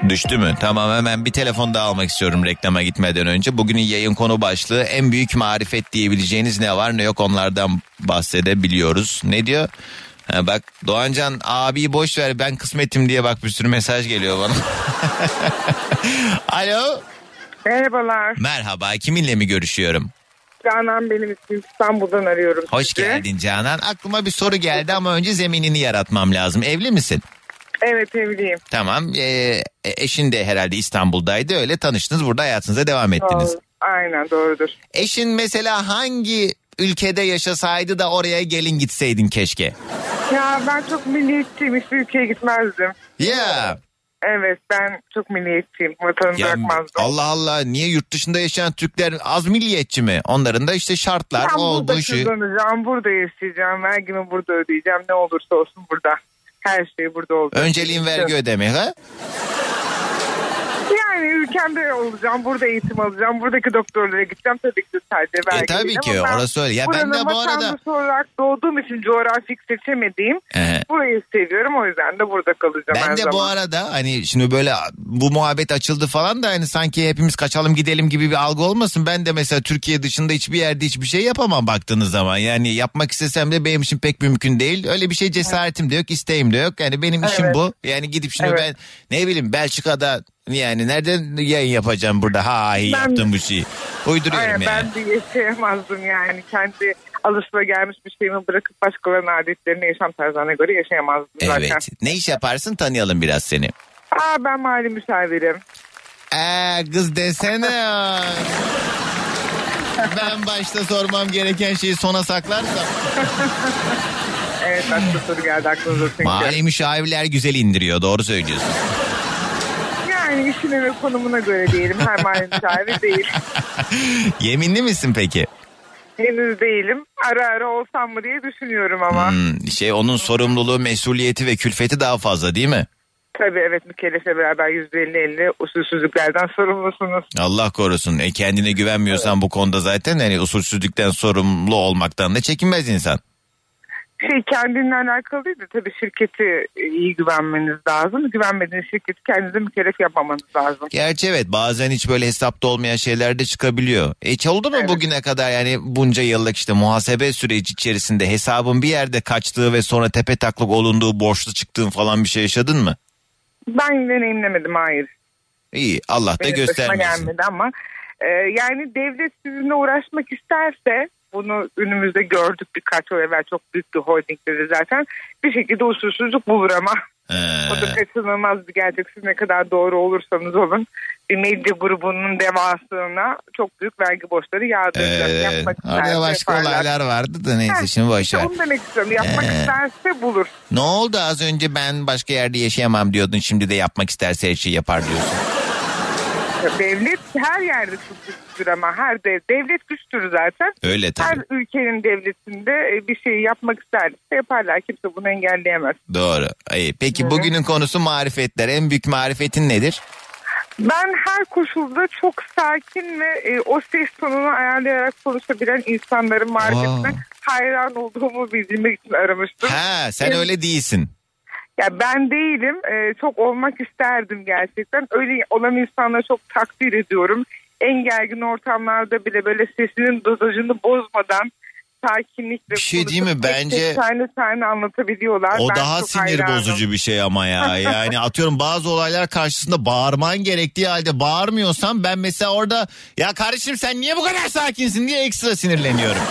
Düştü mü? Tamam hemen bir telefon daha almak istiyorum reklama gitmeden önce. Bugünün yayın konu başlığı en büyük marifet diyebileceğiniz ne var ne yok onlardan bahsedebiliyoruz. Ne diyor? Ha bak Doğancan abi boş ver ben kısmetim diye bak bir sürü mesaj geliyor bana. [LAUGHS] Alo? Merhabalar. Merhaba kiminle mi görüşüyorum? Canan benim ismim İstanbul'dan arıyorum Hoş sizi. geldin Canan. Aklıma bir soru geldi ama önce zeminini yaratmam lazım. Evli misin? Evet evliyim. Tamam. Ee, eşin de herhalde İstanbul'daydı. Öyle tanıştınız. Burada hayatınıza devam ettiniz. Doğru. Aynen doğrudur. Eşin mesela hangi ülkede yaşasaydı da oraya gelin gitseydin keşke? Ya ben çok milliyetçiyim. Hiçbir ülkeye gitmezdim. Ya. Evet ben çok milliyetçiyim. Vatanımı Ya bırakmazdım. Allah Allah niye yurt dışında yaşayan Türkler az milliyetçi mi? Onların da işte şartlar Ben o burada bu şu. kazanacağım, burada yaşayacağım, vergimi burada ödeyeceğim. Ne olursa olsun burada. Her şey burada olacak. Önceliğin vergi ödemek ha? Yani ülkemde olacağım, burada eğitim alacağım, buradaki doktorlara gideceğim tabii ki sadece belki. E, tabii değil ki, orası öyle. Ya ben de bu arada- olarak doğduğum için coğrafik seçemediğim Ehe. burayı seviyorum o yüzden de burada kalacağım her Ben de zaman. bu arada hani şimdi böyle bu muhabbet açıldı falan da hani sanki hepimiz kaçalım gidelim gibi bir algı olmasın. Ben de mesela Türkiye dışında hiçbir yerde hiçbir şey yapamam baktığınız zaman. Yani yapmak istesem de benim için pek mümkün değil. Öyle bir şey cesaretim de yok, isteğim de yok. Yani benim işim Evet. bu. Yani gidip şimdi Evet. ben ne bileyim Belçika'da yani nereden yayın yapacağım burada ha iyi Ben- yaptım bu şeyi. Uyduruyorum Aynen, yani. Ben de yaşayamazdım yani kendi alışıla gelmiş bir şeyimi bırakıp başkalarının adetlerini yaşam tarzlarına göre yaşayamazdım zaten. Evet. Ne iş yaparsın tanıyalım biraz seni. Aa ben mali müşavirim. Ee, kız desene. Ben başta sormam gereken şeyi sona saklarsam. Evet başka soru geldi aklınıza çünkü. Mali müşavirler güzel indiriyor doğru söylüyorsun. Yani işine ve konumuna göre diyelim. Her mali müşavir değil. [LAUGHS] Yeminli misin peki? Henüz değilim. Ara ara olsam mı diye düşünüyorum ama. Hmm, şey onun sorumluluğu, mesuliyeti ve külfeti daha fazla değil mi? Tabii evet mükellefle beraber %50-50 usulsüzlüklerden sorumlusunuz. Allah korusun. E kendine güvenmiyorsan bu konuda zaten hani usulsüzlükten sorumlu olmaktan da çekinmez insan. Şey kendinle alakalı değil de tabii şirketi iyi güvenmeniz lazım. Güvenmediğiniz şirketi kendinize mükellef yapmamanız lazım. Gerçi evet bazen hiç böyle hesapta olmayan şeyler de çıkabiliyor. E hiç oldu mu bugüne kadar yani bunca yıllık işte muhasebe süreci içerisinde hesabın bir yerde kaçtığı ve sonra tepe taklak olunduğu borçlu çıktığın falan bir şey yaşadın mı? Ben deneyimlemedim hayır. İyi Allah da Benim göstermesin. gelmedi ama e, yani devlet sizinle uğraşmak isterse bunu önümüzde gördük birkaç yıl evvel çok büyük bir holdingleri zaten bir şekilde usulsüzlük bulur ama Ee, o da kaçınılmaz bir gerçek siz ne kadar doğru olursanız olun bir medya grubunun devasına çok büyük vergi borçları yağdıracak. ee, Yapmak orada başka yaparlar. olaylar vardı da neyse Ha, şimdi boş ver. Onu demek istiyorum yapmak Ee. isterse bulur. Ne oldu az önce ben başka yerde yaşayamam diyordun şimdi de yapmak isterse her şeyi yapar diyorsun. Devlet her yerde çok güçlüdür ama her dev, devlet güçtür zaten. Öyle tabii. Her ülkenin devletinde e, bir şeyi yapmak isterse yaparlar. Kimse bunu engelleyemez. Doğru. İyi. Peki bugünün konusu marifetler. En büyük marifetin nedir? Ben her koşulda çok sakin ve e, o ses tonunu ayarlayarak konuşabilen insanların marifetine hayran olduğumu bildirmek için aramıştım. Ha sen Evet. öyle değilsin. Ya ben değilim. E, çok olmak isterdim gerçekten. Öyle olan insanları çok takdir ediyorum. En gergin ortamlarda bile böyle sesinin dozajını bozmadan sakinlikle Bir şey değil mi? Bence- tane tane anlatabiliyorlar. O Ben daha sinir hayranım. bozucu bir şey ama ya. [LAUGHS] Yani atıyorum bazı olaylar karşısında bağırman gerektiği halde bağırmıyorsam ben mesela orada ya kardeşim sen niye bu kadar sakinsin diye ekstra sinirleniyorum.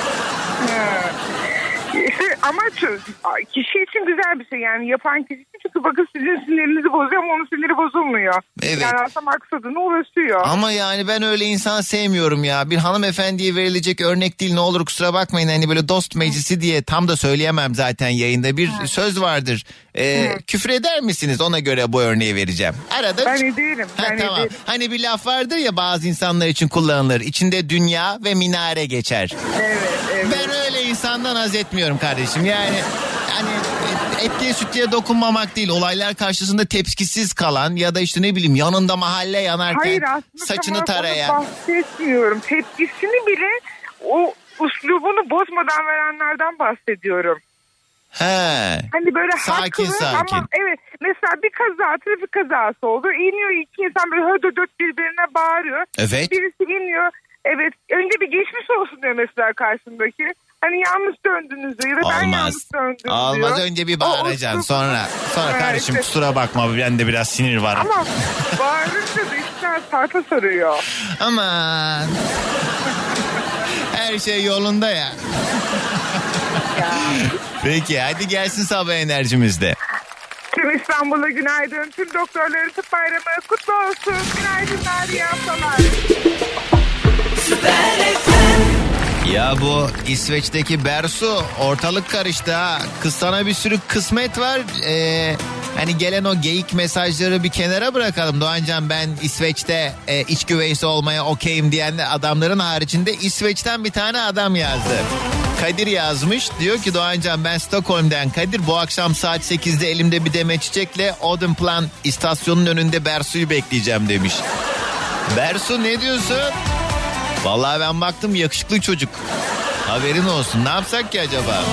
Ha. İşte ama şu- kişi için güzel bir şey yani yapan kişi için çünkü bakın sizin sinirinizi bozuyor ama onun siniri bozulmuyor. Evet. Yani aslında maksadına ulaşıyor. Ama yani ben öyle insan sevmiyorum ya. Bir hanımefendiye verilecek örnek değil ne olur kusura bakmayın. Hani böyle dost meclisi diye tam da söyleyemem zaten yayında. Bir söz vardır. Ee, küfür eder misiniz? Ona göre bu örneği vereceğim. Arada Ben ederim. Ha, Ben tamam. ederim. Hani bir laf vardır ya bazı insanlar için kullanılır. İçinde dünya ve minare geçer. Evet, evet. Ben insandan haz etmiyorum kardeşim. Yani hani et- etliye sütlüye dokunmamak değil. Olaylar karşısında tepkisiz kalan ya da işte ne bileyim yanında mahalle yanarken Hayır saçını tarayan. bahsetmiyorum. Tepkisini bile o uslubunu bozmadan verenlerden bahsediyorum. He. Hani böyle Sakin, haklı sakin. ama evet mesela bir kaza trafik kazası oldu. İniyor iki insan böyle hödödöt birbirine bağırıyor. Evet. Birisi iniyor evet önce bir geçmiş olsun diyor mesela karşındaki. Hani yanlış döndünüz diyor da ben Olmaz. yanlış döndüm Olmaz diyor. önce bir O bağıracaksın sonra sonra Evet, kardeşim kusura bakma bende biraz sinir var. Ama bağırınca da işler sarpa sarıyor. Aman. Her şey yolunda ya. Peki hadi gelsin sabah enerjimizde. Tüm İstanbul'a günaydın. Tüm doktorların tıp bayramı kutlu olsun. Günaydınlar, iyi haftalar. Ya bu İsveç'teki Bersu ortalık karıştı ha. Kız sana bir sürü kısmet var. Ee, hani gelen o geyik mesajları bir kenara bırakalım. Doğancan ben İsveç'te e, iç güveysi olmaya okeyim diyen adamların haricinde İsveç'ten bir tane adam yazdı. Kadir yazmış. Diyor ki Doğancan ben Stockholm'den Kadir. Bu akşam saat 8'de elimde bir deme çiçekle Odenplan istasyonun önünde Bersu'yu bekleyeceğim demiş. Bersu ne diyorsun? Vallahi ben baktım yakışıklı çocuk. Haberin olsun. Ne yapsak ki acaba?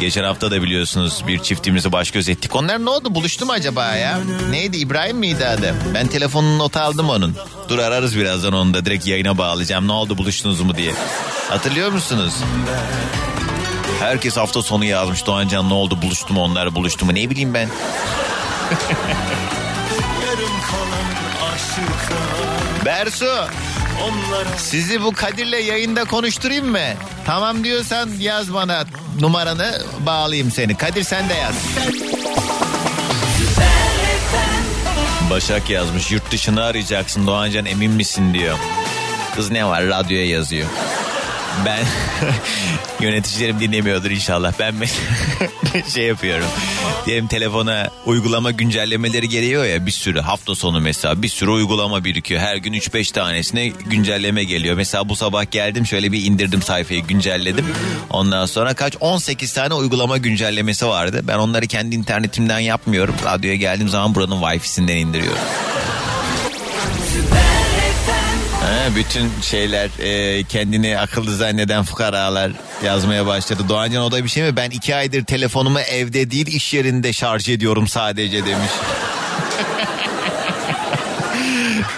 Geçen hafta da biliyorsunuz bir çiftimizi baş göz ettik. Onlar ne oldu? Buluştu mu acaba ya? Neydi? İbrahim miydi adı? Ben telefonun not aldım onun. Dur ararız birazdan onu da direkt yayına bağlayacağım. Ne oldu buluştunuz mu diye. Hatırlıyor musunuz? Herkes hafta sonu yazmış Doğancan ne oldu buluştu mu onlar buluştu mu ne bileyim ben. Bersu sizi bu Kadir'le yayında konuşturayım mı? Tamam diyorsan yaz bana numaranı bağlayayım seni. Kadir sen de yaz. Başak yazmış yurt dışını arayacaksın Doğancan emin misin diyor. Kız ne var radyoya yazıyor. Ben [LAUGHS] yöneticilerim dinlemiyordur inşallah. Ben [LAUGHS] şey yapıyorum. Diyelim telefona uygulama güncellemeleri geliyor ya bir sürü hafta sonu mesela bir sürü uygulama birikiyor. Her gün 3-5 tanesine güncelleme geliyor. Mesela bu sabah geldim şöyle bir indirdim sayfayı güncelledim. Ondan sonra kaç 18 tane uygulama güncellemesi vardı. Ben onları kendi internetimden yapmıyorum. Radyoya geldiğim zaman buranın wifi'sinden indiriyorum. Ha, bütün şeyler e, kendini akıllı zanneden fukaralar yazmaya başladı. Doğancan o da bir şey mi? Ben iki aydır telefonumu evde değil iş yerinde şarj ediyorum sadece demiş.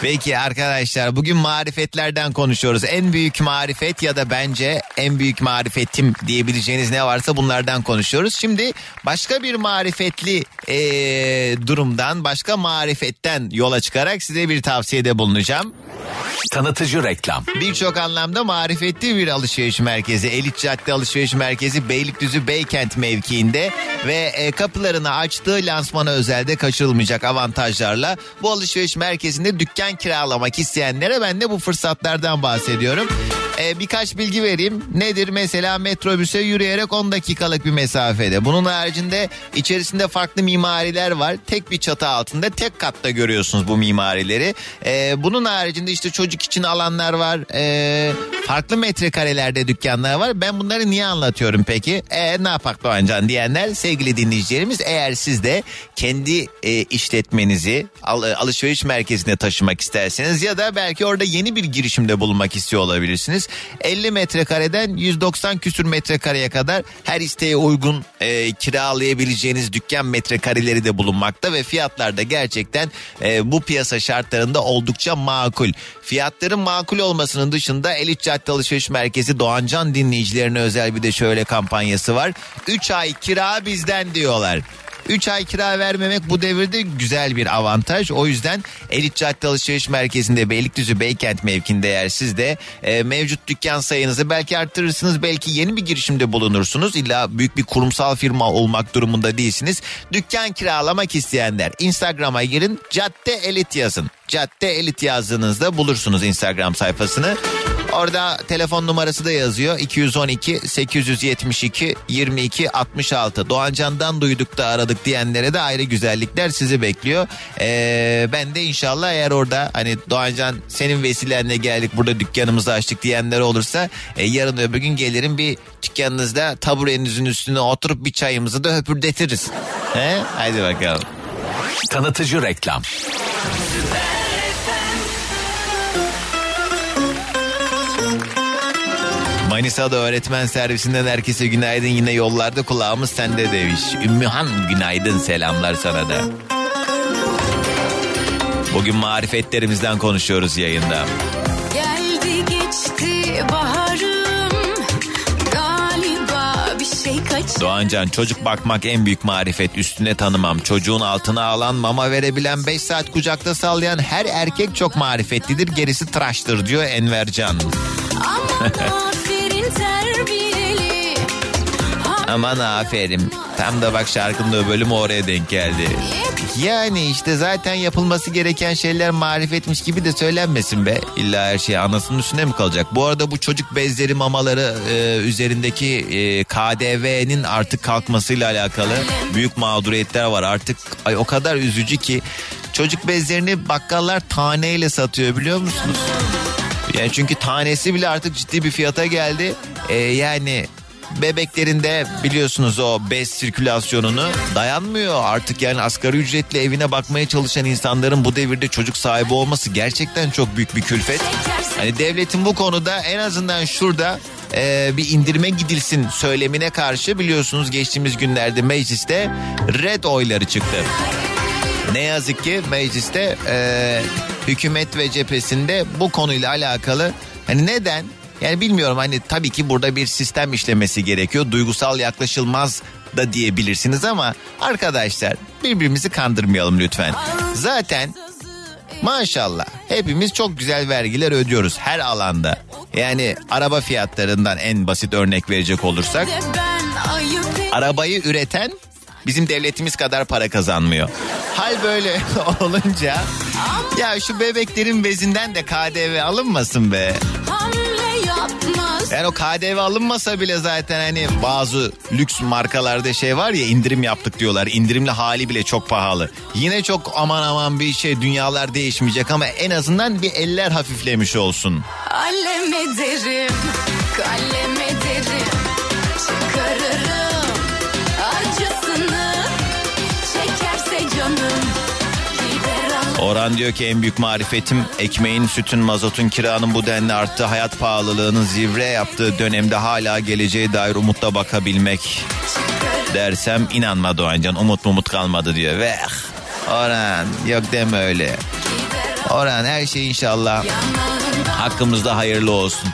Peki arkadaşlar bugün marifetlerden konuşuyoruz. En büyük marifet ya da bence en büyük marifetim diyebileceğiniz ne varsa bunlardan konuşuyoruz. Şimdi başka bir marifetli ee, durumdan başka marifetten yola çıkarak size bir tavsiyede bulunacağım. Tanıtıcı reklam. Birçok anlamda marifetli bir alışveriş merkezi. Elit Cadde Alışveriş Merkezi Beylikdüzü Beykent mevkiinde ve e, kapılarını açtığı lansmana özelde kaçırılmayacak avantajlarla bu alışveriş merkezinde dükkan kiralamak isteyenlere ben de bu fırsatlardan bahsediyorum. E, birkaç bilgi vereyim. Nedir? Mesela metrobüse yürüyerek 10 dakikalık bir mesafede. Bunun haricinde içerisinde farklı mimariler var. Tek bir çatı altında tek katta görüyorsunuz bu mimarileri. E, bunun haricinde işte çocuk için alanlar var. E, farklı metrekarelerde dükkanlar var. Ben bunları niye anlatıyorum peki? E, ne yapak Doğancan diyenler sevgili dinleyicilerimiz eğer siz de kendi e, işletmenizi al, alışveriş merkezine taşımak isterseniz ya da belki orada yeni bir girişimde bulunmak istiyor olabilirsiniz. 50 metrekareden 190 küsür metrekareye kadar her isteğe uygun e, kiralayabileceğiniz dükkan metrekareleri de bulunmakta ve fiyatlar da gerçekten e, bu piyasa şartlarında oldukça makul. Fiyatların makul olmasının dışında Elit Cadde Alışveriş Merkezi Doğancan dinleyicilerine özel bir de şöyle kampanyası var. 3 ay kira bizden diyorlar. 3 ay kira vermemek bu devirde güzel bir avantaj. O yüzden Elit Cadde Alışveriş Merkezi'nde Beylikdüzü Beykent mevkinde eğer siz de e, mevcut dükkan sayınızı belki arttırırsınız. Belki yeni bir girişimde bulunursunuz. İlla büyük bir kurumsal firma olmak durumunda değilsiniz. Dükkan kiralamak isteyenler Instagram'a girin Cadde Elit yazın. Cadde Elit yazdığınızda bulursunuz Instagram sayfasını. Orada telefon numarası da yazıyor. 212 872 22 66. Doğancan'dan duyduk da aradık diyenlere de ayrı güzellikler sizi bekliyor. Ee, ben de inşallah eğer orada hani Doğancan senin vesilenle geldik burada dükkanımızı açtık diyenler olursa e, yarın öbür gün gelirim bir dükkanınızda taburenizin üstüne oturup bir çayımızı da höpürdetiriz. He? Haydi bakalım. Tanıtıcı reklam. Manisa'da öğretmen servisinden herkese günaydın yine yollarda kulağımız sende demiş. Ümmühan günaydın selamlar sana da. Bugün marifetlerimizden konuşuyoruz yayında. Geldi geçti baharım Galiba bir şey kaç Doğancan çocuk bakmak en büyük marifet üstüne tanımam. Çocuğun altına alan mama verebilen 5 saat kucakta sallayan her erkek çok marifetlidir gerisi tıraştır diyor Envercan. Aman [LAUGHS] Aman aferin. Tam da bak şarkının da bölümü oraya denk geldi. Yani işte zaten yapılması gereken şeyler marifetmiş gibi de söylenmesin be. İlla her şey anasının üstüne mi kalacak? Bu arada bu çocuk bezleri mamaları e, üzerindeki e, KDV'nin artık kalkmasıyla alakalı büyük mağduriyetler var. Artık ay o kadar üzücü ki çocuk bezlerini bakkallar taneyle satıyor biliyor musunuz? Yani çünkü tanesi bile artık ciddi bir fiyata geldi. Ee, yani bebeklerinde biliyorsunuz o bez sirkülasyonunu dayanmıyor. Artık yani asgari ücretle evine bakmaya çalışan insanların bu devirde çocuk sahibi olması gerçekten çok büyük bir külfet. Hani devletin bu konuda en azından şurada e, bir indirime gidilsin söylemine karşı biliyorsunuz geçtiğimiz günlerde mecliste red oyları çıktı. Ne yazık ki mecliste e, hükümet ve cephesinde bu konuyla alakalı hani neden yani bilmiyorum hani tabii ki burada bir sistem işlemesi gerekiyor. Duygusal yaklaşılmaz da diyebilirsiniz ama arkadaşlar birbirimizi kandırmayalım lütfen. Zaten maşallah hepimiz çok güzel vergiler ödüyoruz her alanda. Yani araba fiyatlarından en basit örnek verecek olursak arabayı üreten bizim devletimiz kadar para kazanmıyor. Hal böyle [LAUGHS] olunca ya şu bebeklerin bezinden de KDV alınmasın be. Yapmaz. Yani o KDV alınmasa bile zaten hani bazı lüks markalarda şey var ya indirim yaptık diyorlar. İndirimli hali bile çok pahalı. Yine çok aman aman bir şey dünyalar değişmeyecek ama en azından bir eller hafiflemiş olsun. Alem ederim, kalem ederim. Çıkarırım Orhan diyor ki en büyük marifetim ekmeğin, sütün, mazotun, kiranın bu denli arttı. Hayat pahalılığının zivre yaptığı dönemde hala geleceğe dair umutla bakabilmek. Dersem inanma Doğancan umut mumut kalmadı diyor. Ve Orhan yok deme öyle. Orhan her şey inşallah hakkımızda hayırlı olsun.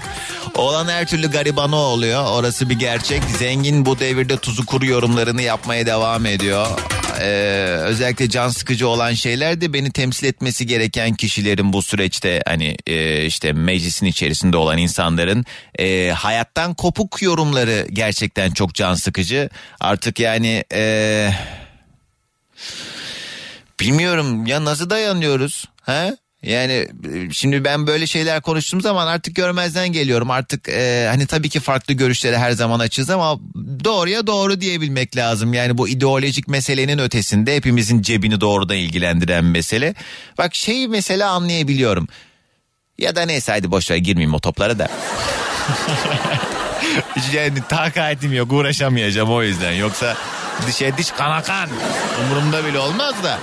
Olan her türlü garibanı oluyor. Orası bir gerçek. Zengin bu devirde tuzu kuru yorumlarını yapmaya devam ediyor. Ee, özellikle can sıkıcı olan şeyler de beni temsil etmesi gereken kişilerin bu süreçte hani e, işte meclisin içerisinde olan insanların e, hayattan kopuk yorumları gerçekten çok can sıkıcı. Artık yani e, bilmiyorum ya nasıl dayanıyoruz? He? Yani e, şimdi ben böyle şeyler konuştuğum zaman artık görmezden geliyorum. Artık e, hani tabii ki farklı görüşlere her zaman açız ama doğruya doğru diyebilmek lazım. Yani bu ideolojik meselenin ötesinde hepimizin cebini doğrudan ilgilendiren mesele. Bak şeyi mesela anlayabiliyorum. Ya da neyse hadi boşver girmeyeyim o toplara da. [LAUGHS] yani takatim yok uğraşamayacağım o yüzden. Yoksa dişe diş kana kan. Umurumda bile olmaz da.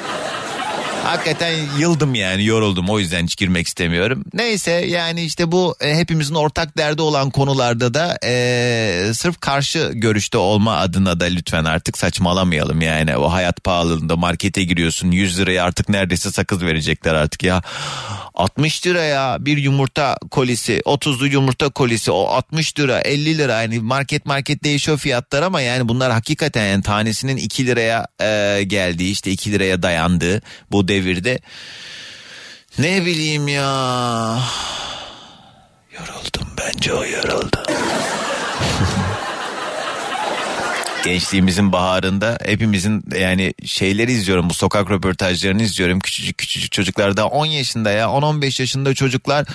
Hakikaten yıldım yani yoruldum o yüzden hiç girmek istemiyorum. Neyse yani işte bu e, hepimizin ortak derdi olan konularda da e, sırf karşı görüşte olma adına da lütfen artık saçmalamayalım yani. O hayat pahalılığında markete giriyorsun 100 liraya artık neredeyse sakız verecekler artık ya. 60 liraya bir yumurta kolisi 30'lu yumurta kolisi o 60 lira 50 lira. Yani market market değişiyor fiyatlar ama yani bunlar hakikaten yani tanesinin 2 liraya e, geldiği işte 2 liraya dayandığı bu devirde. Ne bileyim ya. Yoruldum bence o yoruldu. Gençliğimizin baharında hepimizin yani şeyleri izliyorum bu sokak röportajlarını izliyorum. Küçücük küçücük çocuklar da 10 yaşında ya 10-15 yaşında çocuklar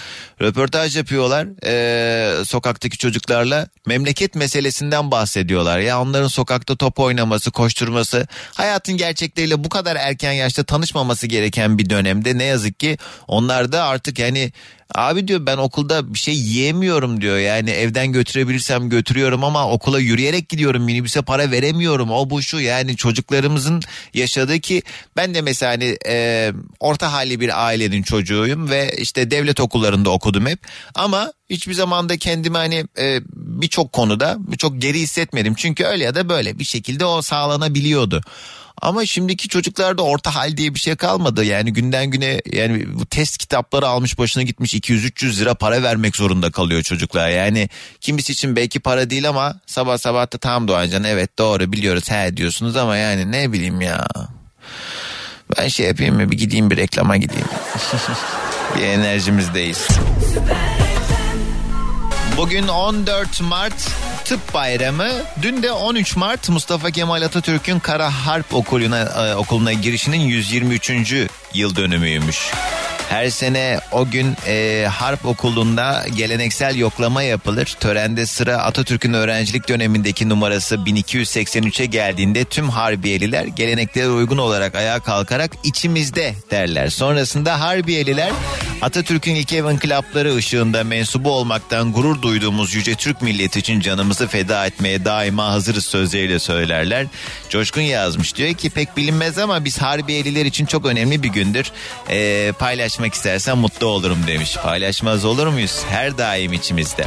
röportaj yapıyorlar ee, sokaktaki çocuklarla memleket meselesinden bahsediyorlar. Ya onların sokakta top oynaması koşturması hayatın gerçekleriyle bu kadar erken yaşta tanışmaması gereken bir dönemde ne yazık ki onlar da artık yani Abi diyor ben okulda bir şey yiyemiyorum diyor. Yani evden götürebilirsem götürüyorum ama okula yürüyerek gidiyorum. Minibüse para veremiyorum. O bu şu yani çocuklarımızın yaşadığı ki ben de mesela hani e, orta halli bir ailenin çocuğuyum ve işte devlet okullarında okudum hep. Ama hiçbir zaman da kendimi hani e, birçok konuda çok geri hissetmedim. Çünkü öyle ya da böyle bir şekilde o sağlanabiliyordu. Ama şimdiki çocuklarda orta hal diye bir şey kalmadı. Yani günden güne yani bu test kitapları almış başına gitmiş 200-300 lira para vermek zorunda kalıyor çocuklar. Yani kimisi için belki para değil ama sabah sabah da tam Doğancan evet doğru biliyoruz he diyorsunuz ama yani ne bileyim ya. Ben şey yapayım mı bir gideyim bir reklama gideyim. [LAUGHS] bir enerjimizdeyiz. Bugün 14 Mart Tıp Bayramı. Dün de 13 Mart Mustafa Kemal Atatürk'ün Kara Harp Okulu'na, e, okuluna girişinin 123. yıl dönümüymüş. Her sene o gün e, harp okulunda geleneksel yoklama yapılır. Törende sıra Atatürk'ün öğrencilik dönemindeki numarası 1283'e geldiğinde tüm harbiyeliler geleneklere uygun olarak ayağa kalkarak içimizde derler. Sonrasında harbiyeliler Atatürk'ün ilk evin klapları ışığında mensubu olmaktan gurur duyduğumuz yüce Türk milleti için canımızı feda etmeye daima hazırız sözleriyle söylerler. Coşkun yazmış diyor ki pek bilinmez ama biz Harbiyeliler için çok önemli bir gündür. Ee, paylaşmak istersen mutlu olurum demiş. Paylaşmaz olur muyuz? Her daim içimizde.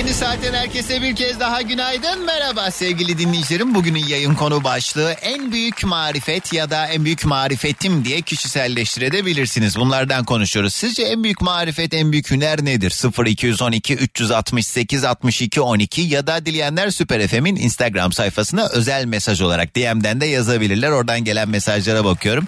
Yeni saatten herkese bir kez daha günaydın. Merhaba sevgili dinleyicilerim. Bugünün yayın konu başlığı en büyük marifet ya da en büyük marifetim diye kişiselleştirebilirsiniz. Bunlardan konuşuyoruz. Sizce en büyük marifet, en büyük hüner nedir? 0212 368 62 12 ya da dileyenler Süper FM'in Instagram sayfasına özel mesaj olarak DM'den de yazabilirler. Oradan gelen mesajlara bakıyorum.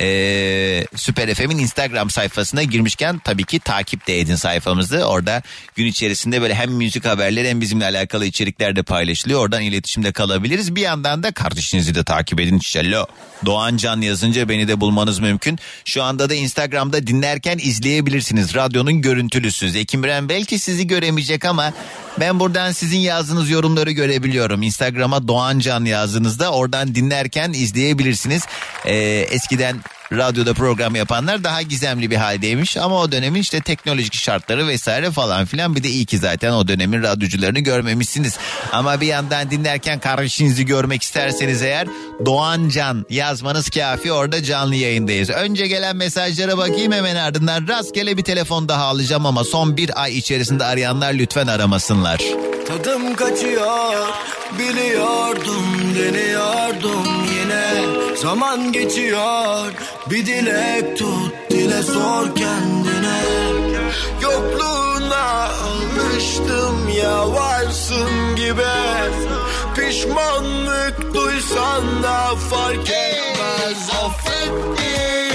Ee, Süper FM'in Instagram sayfasına girmişken tabii ki takip de edin sayfamızı. Orada gün içerisinde böyle hem müzik haberleri hem bizimle alakalı içerikler de paylaşılıyor. Oradan iletişimde kalabiliriz. Bir yandan da kardeşinizi de takip edin. Şello. Doğan Can yazınca beni de bulmanız mümkün. Şu anda da Instagram'da dinlerken izleyebilirsiniz. Radyonun görüntülüsü. Zeki Müren belki sizi göremeyecek ama ben buradan sizin yazdığınız yorumları görebiliyorum. Instagram'a Doğan Can yazdığınızda oradan dinlerken izleyebilirsiniz. Ee, eskiden radyoda program yapanlar daha gizemli bir haldeymiş ama o dönemin işte teknolojik şartları vesaire falan filan bir de iyi ki zaten o dönemin radyocularını görmemişsiniz. Ama bir yandan dinlerken kardeşinizi görmek isterseniz eğer Doğan Can yazmanız kafi orada canlı yayındayız. Önce gelen mesajlara bakayım hemen ardından rastgele bir telefon daha alacağım ama son bir ay içerisinde arayanlar lütfen aramasınlar. Tadım kaçıyor biliyordum deniyordum Zaman geçiyor bir dilek tut dile sor kendine. Yokluğuna alıştım ya varsın gibi. Pişmanlık duysan da fark etmez affettim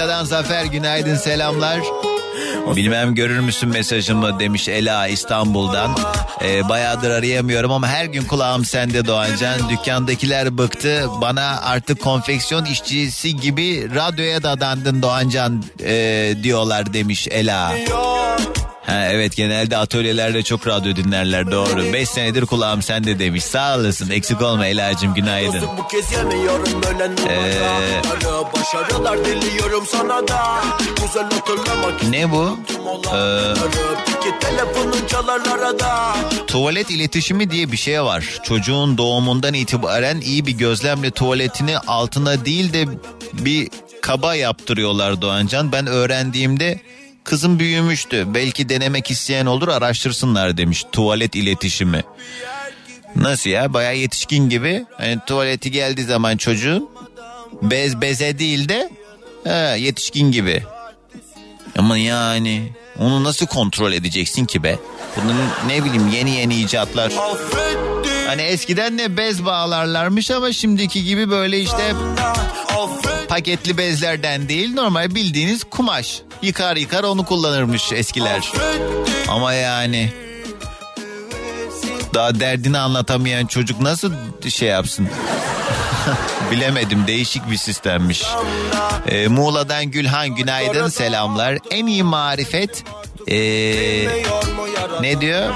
Danimarka'dan Zafer günaydın selamlar. Bilmem görür müsün mesajımı demiş Ela İstanbul'dan. Ee, bayağıdır arayamıyorum ama her gün kulağım sende Doğancan. Dükkandakiler bıktı. Bana artık konfeksiyon işçisi gibi radyoya dadandın Doğancan e, diyorlar demiş Ela. Ha, evet genelde atölyelerde çok radyo dinlerler doğru. 5 senedir kulağım sende demiş. Sağ olasın eksik olma Ela'cığım günaydın. Ee, ne bu? Ee, Tuvalet iletişimi diye bir şey var. Çocuğun doğumundan itibaren iyi bir gözlemle tuvaletini altına değil de bir kaba yaptırıyorlar Doğancan. Ben öğrendiğimde kızım büyümüştü. Belki denemek isteyen olur araştırsınlar demiş tuvalet iletişimi. Nasıl ya bayağı yetişkin gibi. Hani tuvaleti geldiği zaman çocuğun bez beze değil de ha, yetişkin gibi. Ama yani onu nasıl kontrol edeceksin ki be? Bunun ne bileyim yeni yeni icatlar. Hani eskiden de bez bağlarlarmış ama şimdiki gibi böyle işte paketli bezlerden değil normal bildiğiniz kumaş. Yıkar yıkar onu kullanırmış eskiler. Ama yani daha derdini anlatamayan çocuk nasıl şey yapsın? [LAUGHS] Bilemedim değişik bir sistemmiş. Ee, Muğla'dan Gülhan günaydın selamlar. En iyi marifet ee, ne diyor?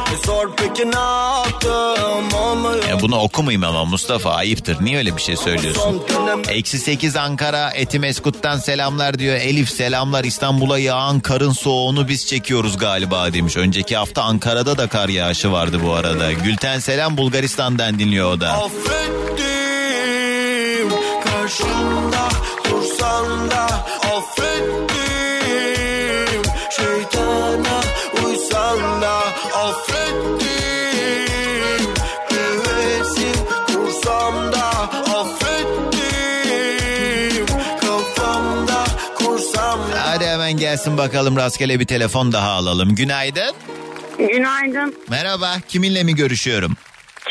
Ya bunu okumayayım ama Mustafa ayıptır. Niye öyle bir şey söylüyorsun? Eksi 8 Ankara Etimeskut'tan selamlar diyor. Elif selamlar İstanbul'a yağan karın soğuğunu biz çekiyoruz galiba demiş. Önceki hafta Ankara'da da kar yağışı vardı bu arada. Gülten selam Bulgaristan'dan dinliyor o da. Affettim karşımda dursan da gelsin bakalım rastgele bir telefon daha alalım. Günaydın. Günaydın. Merhaba kiminle mi görüşüyorum?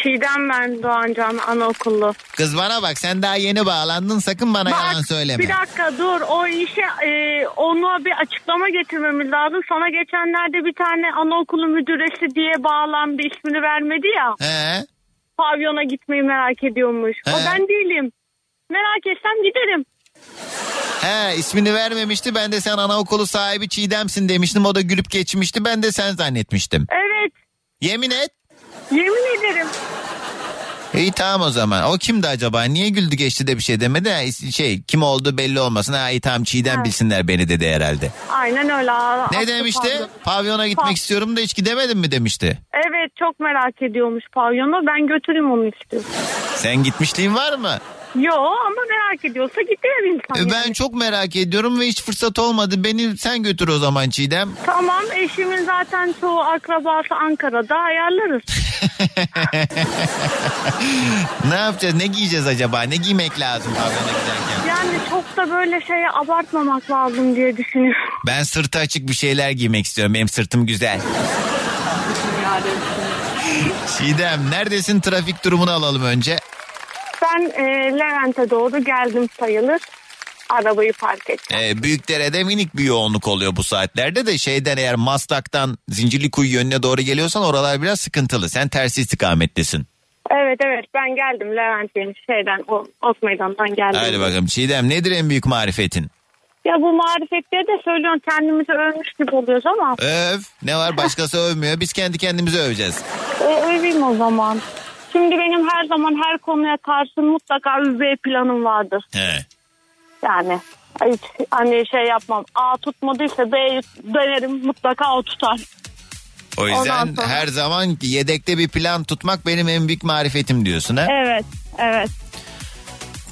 Çiğdem ben Doğancan Anaokulu. Kız bana bak sen daha yeni bağlandın sakın bana yalan söyleme. Bir dakika dur o işe e, ona bir açıklama getirmemiz lazım. Sana geçenlerde bir tane anaokulu müdüresi diye bağlandı ismini vermedi ya. He? pavyona gitmeyi merak ediyormuş. O He. ben değilim. Merak etsem giderim. He ismini vermemişti ben de sen anaokulu sahibi Çiğdem'sin demiştim o da gülüp geçmişti ben de sen zannetmiştim. Evet. Yemin et. Yemin ederim. İyi tamam o zaman. O kimdi acaba? Niye güldü geçti de bir şey demedi? Ha, şey kim oldu belli olmasın. Ha iyi tamam Çiğdem bilsinler beni dedi herhalde. Aynen öyle. Ne attı demişti? pavyon. Pavyona gitmek Pa- istiyorum da hiç gidemedim mi demişti. Evet çok merak ediyormuş pavyona. Ben götüreyim onu istiyorum. Sen gitmişliğin var mı? Yo ama merak ediyorsa gider insan. E, Ben çok merak ediyorum ve hiç fırsat olmadı. Beni sen götür o zaman Çiğdem. Tamam eşimin zaten çoğu akrabası Ankara'da ayarlarız. [LAUGHS] ne yapacağız? Ne giyeceğiz acaba? Ne giymek lazım pavyona giderken? Yani çok da böyle şeye abartmamak lazım diye düşünüyorum. Ben sırtı açık bir şeyler giymek istiyorum. Benim sırtım güzel. Çiğdem neredesin? Trafik durumunu alalım önce. Ben e, Levent'e doğru geldim sayılır. Arabayı park ettim. Ee, Büyükdere'de minik bir yoğunluk oluyor bu saatlerde de şeyden eğer Maslak'tan Zincirlikuyu yönüne doğru geliyorsan oralar biraz sıkıntılı. Sen tersi istikamettesin. Evet evet ben geldim Levent'in şeyden o, Ot Meydan'dan geldim. Hadi bakalım Çiğdem nedir en büyük marifetin? Ya bu marifetleri de söylüyorsun kendimizi övmüş gibi oluyoruz ama Öv. Ne var başkası [LAUGHS] övmüyor. Biz kendi kendimizi öveceğiz. e, öveyim o zaman. Şimdi benim her zaman her konuya karşı mutlaka B planım vardır. He. Yani hiç hani şey yapmam. A tutmadıysa B'yi denerim mutlaka o tutar. O yüzden sonra- her zaman yedekte bir plan tutmak benim en büyük marifetim diyorsun ha? Evet evet.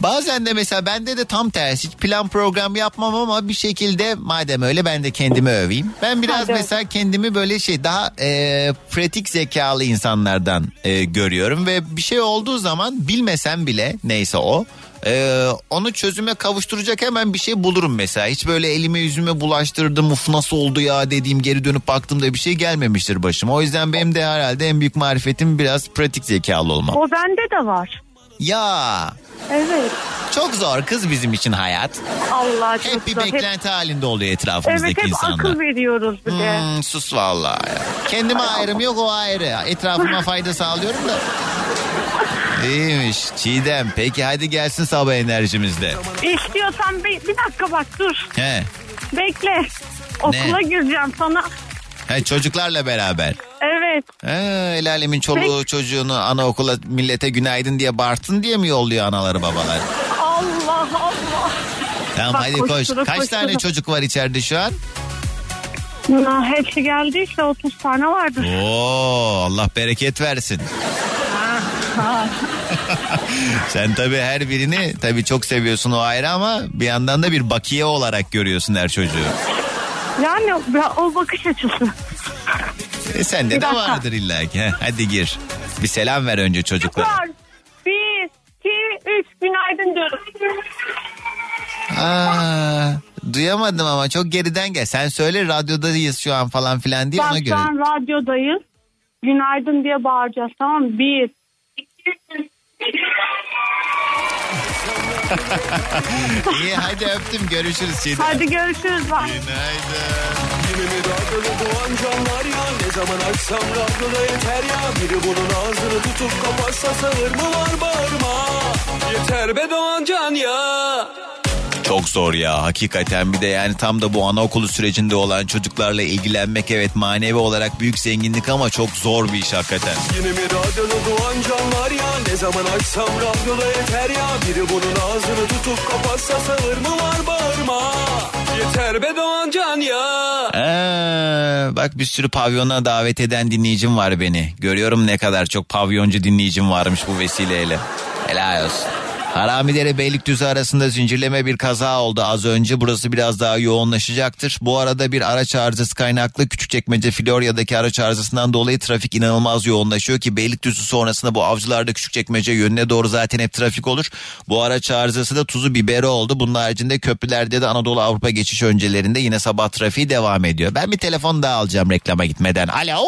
Bazen de mesela bende de tam tersi hiç plan program yapmam ama bir şekilde madem öyle ben de kendimi öveyim. Ben biraz Hadi. mesela kendimi böyle şey daha e, pratik zekalı insanlardan e, görüyorum ve bir şey olduğu zaman bilmesem bile neyse o e, onu çözüme kavuşturacak hemen bir şey bulurum mesela. Hiç böyle elime yüzüme bulaştırdım uf nasıl oldu ya dediğim geri dönüp baktığımda bir şey gelmemiştir başıma. O yüzden benim de herhalde en büyük marifetim biraz pratik zekalı olmam. O bende de var. Ya Evet. çok zor kız bizim için hayat. Allah çok Hep bir zor. beklenti halinde oluyor Evet etrafımızdaki hep insanlar. akıl veriyoruz bir de. Hmm, sus vallahi ya. Kendime ayrım yok o ayrı. Etrafıma [LAUGHS] fayda sağlıyorum da. İyiymiş Çiğdem. Peki hadi gelsin sabah enerjimizde. İstiyorsan bir, bir dakika bak dur. He. Bekle. Okula gireceğim sana. He çocuklarla beraber. Evet. He, el alemin çoluğu çocuğunu anaokula millete günaydın diye bağırtsın diye mi yolluyor anaları babalar? Allah Allah. Tamam Bak, hadi koş. koştura, Kaç koştura. tane çocuk var içeride şu an? Ya, hepsi geldiyse 30 tane vardır. Oo Allah bereket versin. Ha. [LAUGHS] Sen tabii her birini tabii çok seviyorsun o ayrı ama bir yandan da bir bakiye olarak görüyorsun her çocuğu. Yani ya, o bakış açısı. E [LAUGHS] sende Bir de dakika. vardır illa ki. Heh, hadi gir. Bir selam ver önce çocuklara. Var. Bir, iki, üç. Günaydın diyorum. Aa, duyamadım ama çok geriden gel. Sen söyle radyodayız şu an falan filan diye Bak ona şu göre. an radyodayız. Günaydın diye bağıracağız tamam mı? Bir, iki, üç. [LAUGHS] İyi hadi öptüm görüşürüz Çiğdem. Hadi görüşürüz. Bak. Yine mi radyoda doğan canlar ya Ne zaman açsam radyoda yeter ya Biri bunun ağzını tutup kapatsa sağır mı var bağırma Yeter be doğan can ya Çok zor ya hakikaten bir de yani tam da bu anaokulu sürecinde olan çocuklarla ilgilenmek evet manevi olarak büyük zenginlik ama çok zor bir iş hakikaten. Yine mi radyoda doğan canlar ya Ne zaman açsam radyoda yeter ya Biri bunun ağzını tutup kapatsa sağır mı var bağırma Yeter be doğan can ya Ee, bak bir sürü pavyona davet eden dinleyicim var beni. Görüyorum ne kadar çok pavyoncu dinleyicim varmış bu vesileyle. Helal olsun. Haramidere Beylikdüzü arasında zincirleme bir kaza oldu az önce. Burası biraz daha yoğunlaşacaktır. Bu arada bir araç arızası kaynaklı Küçükçekmece Florya'daki araç arızasından dolayı trafik inanılmaz yoğunlaşıyor ki Beylikdüzü sonrasında bu avcılarda Küçükçekmece yönüne doğru zaten hep trafik olur. Bu araç arızası da tuzu biberi oldu. Bunun haricinde köprülerde de Anadolu Avrupa geçiş öncelerinde yine sabah trafiği devam ediyor. Ben bir telefon daha alacağım reklama gitmeden. Alo?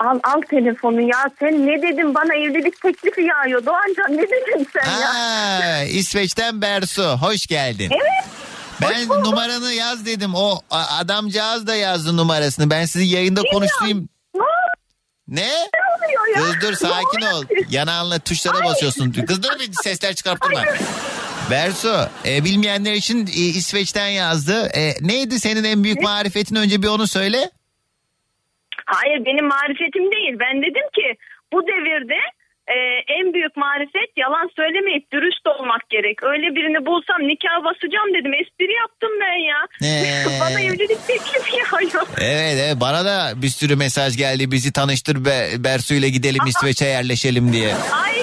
Al al telefonu ya. Sen ne dedin bana evlilik teklifi yağıyor. Doğancan ne dedin sen ya? Ha, İsveç'ten Bersu hoş geldin. Evet. Ben numaranı yaz dedim. O adamcağız da yazdı numarasını. Ben sizi yayında konuşayım. Ne? Ne? Ne ya. Kız dur sakin ol. Yanağınla tuşlara basıyorsun. Kız dur bir sesler çıkartma. Bersu e, bilmeyenler için e, İsveç'ten yazdı. E, neydi senin en büyük marifetin önce bir onu söyle. Hayır benim marifetim değil. Ben dedim ki bu devirde e, en büyük marifet yalan söylemeyip dürüst olmak gerek. Öyle birini bulsam nikah basacağım dedim. Espri yaptım ben ya. Ee. [LAUGHS] Bana evlilik teklifi yağıyor. Evet, evet bana da bir sürü mesaj geldi. Bizi tanıştır be, Bersu ile gidelim İsveç'e yerleşelim diye. Ay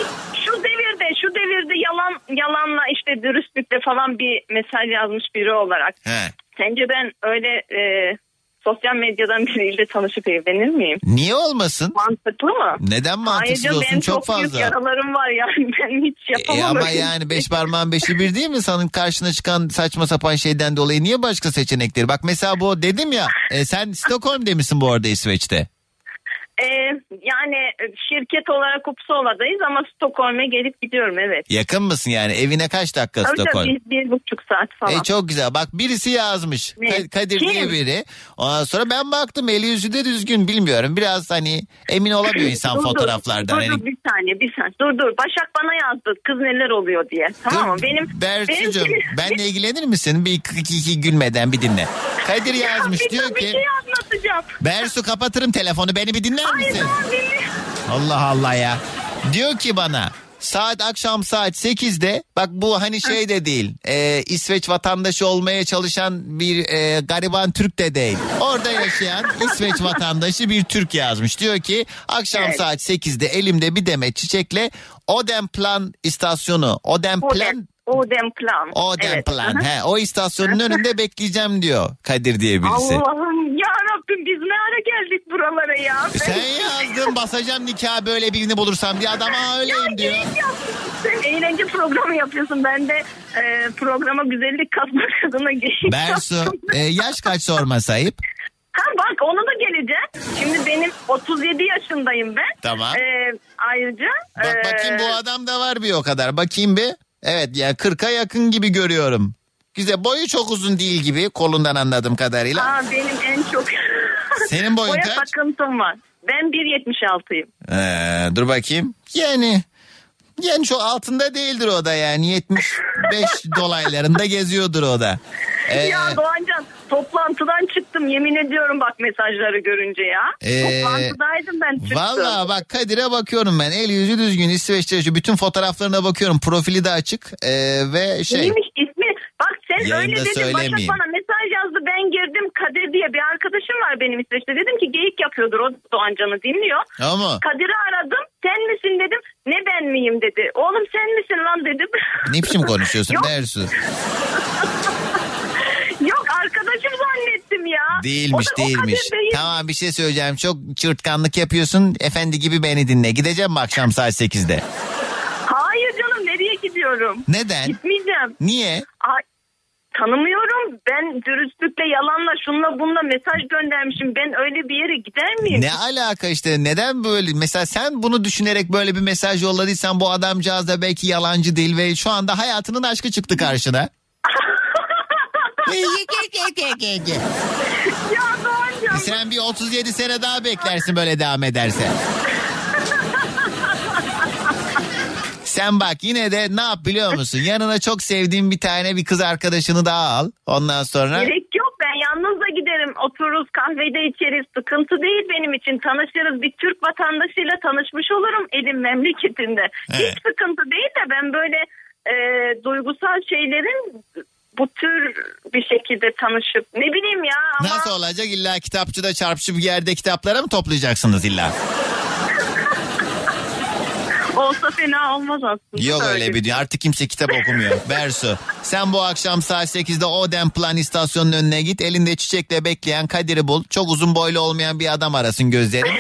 şu devirde şu devirde yalan yalanla işte dürüstlükle falan bir mesaj yazmış biri olarak. He. Sence ben öyle e, sosyal medyadan biriyle tanışıp evlenir miyim? Niye olmasın? Mantıklı mı? Neden mantıksız Ayrıca olsun benim çok çok, fazla. yaralarım var yani [LAUGHS] ben hiç E yapamam. ama öyle yani bir beş şey. parmağın beşi bir değil mi? Sanın karşına çıkan saçma sapan şeyden dolayı niye başka seçenekleri? Bak mesela bu dedim ya e, sen Stockholm demişsin bu arada İsveç'te. E, yani şirket olarak Uppsala'dayız ama Stockholm'e gelip gidiyorum evet. Yakın mısın yani? Evine kaç dakika Tabii Stockholm? tabii bir, bir buçuk saat falan. E çok güzel. Bak birisi yazmış. Ne? Ka- Kadir Kim? diye biri. Ondan sonra ben baktım eli yüzü de düzgün bilmiyorum. Biraz hani emin olamıyor [LAUGHS] insan Dur, fotoğraflardan. Dur, Hani dur bir saniye bir saniye. Dur dur Başak bana yazdı kız neler oluyor diye. Tamam mı? Benim Bersucuğum benim- [LAUGHS] benle ilgilenir misin? Bir iki, iki, iki gülmeden bir dinle. Kadir [LAUGHS] Ya, yazmış bir, diyor bir ki şey anlatacağım. Bersu kapatırım telefonu beni bir dinler Hayır misin? Allah Allah ya. Diyor ki bana saat akşam saat 8'de bak bu hani şey de değil e, İsveç vatandaşı olmaya çalışan bir e, gariban Türk de değil. Orada yaşayan İsveç vatandaşı bir Türk yazmış. Diyor ki akşam Evet. saat 8'de elimde bir demet çiçekle Odenplan istasyonu Odenplan Odem, Odem plan. Odenplan Evet. he, o istasyonun önünde bekleyeceğim diyor Kadir diye birisi. Allah'ım ya Rabbim biz ne ara geldik buralara ya. Ben- Sen yazdın basacağım nikah böyle birini bulursam diye adam "Aa, öyleyim diyor. Sen eğlence programı yapıyorsun. Ben de e, programa güzellik katmak adına geyik Bersu e, yaş kaç sorma sayıp? Ha bak onu da geleceğim. Şimdi benim 37 yaşındayım ben. Tamam. E, ayrıca. Bak e, bakayım bu adam da var bir o kadar. Bakayım bir. Evet ya 40'a yakın gibi görüyorum. Güzel boyu çok uzun değil gibi kolundan anladığım kadarıyla. Aa, benim en çok... Senin boyun Boya kaç? takıntım var. Ben 1.76'yım. Ee, dur bakayım. Yani yani çok altında değildir o da yani 75 [LAUGHS] dolaylarında geziyordur o da. Ee, Ya Doğancan toplantıdan çıktım yemin ediyorum bak mesajları görünce ya. Ee, Toplantıdaydım ben çıktım. Valla bak Kadir'e bakıyorum ben. El yüzü düzgün İsveç'te yaşıyor. Bütün fotoğraflarına bakıyorum. Profili de açık. Ee, ve şey. Neymiş ismi? Bak sen Yayında öyle dedin. Başak bana. Ben girdim Kadir diye bir arkadaşım var benim İsveç'te. Dedim ki geyik yapıyordur o Doğancan'ı dinliyor. Ama Kadir'i aradım. Sen misin dedim. Ne ben miyim dedi. Oğlum sen misin lan dedim. ne biçim [LAUGHS] konuşuyorsun Yok. Dersu? [LAUGHS] Yok arkadaşım zannettim ya. Değilmiş O da- değilmiş. Değil. Tamam bir şey söyleyeceğim. Çok çırtkanlık yapıyorsun. Efendi gibi beni dinle. Gideceğim mi akşam saat 8'de? Hayır canım nereye gidiyorum? Neden? Gitmeyeceğim. Niye? Ay, tanımıyorum. Ben dürüstlükle, yalanla, şunla bunla mesaj göndermişim. Ben öyle bir yere gider miyim? Ne alaka işte neden böyle mesela sen bunu düşünerek böyle bir mesaj yolladıysan bu adamcağız da belki yalancı değil ve şu anda hayatının aşkı çıktı karşına. ya. Sen bir 37 sene daha beklersin böyle devam ederse. Sen bak yine de ne yap biliyor musun? Yanına çok sevdiğin bir tane bir kız arkadaşını daha al. Ondan sonra Gerek yok ben yalnız da giderim otururuz kahvede içeriz sıkıntı değil benim için tanışırız bir Türk vatandaşıyla tanışmış olurum elim memleketinde Evet. hiç sıkıntı değil de ben böyle e, duygusal şeylerin bu tür bir şekilde tanışıp ne bileyim ya ama nasıl olacak illa kitapçıda çarpışıp bir yerde kitaplara mı toplayacaksınız illa? [LAUGHS] olsa fena olmaz aslında. Yok öyle bir dünya. Artık kimse kitap okumuyor. [LAUGHS] Bersu. Sen bu akşam saat 8'de Oden Plan istasyonunun önüne git. Elinde çiçekle bekleyen Kadir'i bul. Çok uzun boylu olmayan bir adam arasın gözlerin.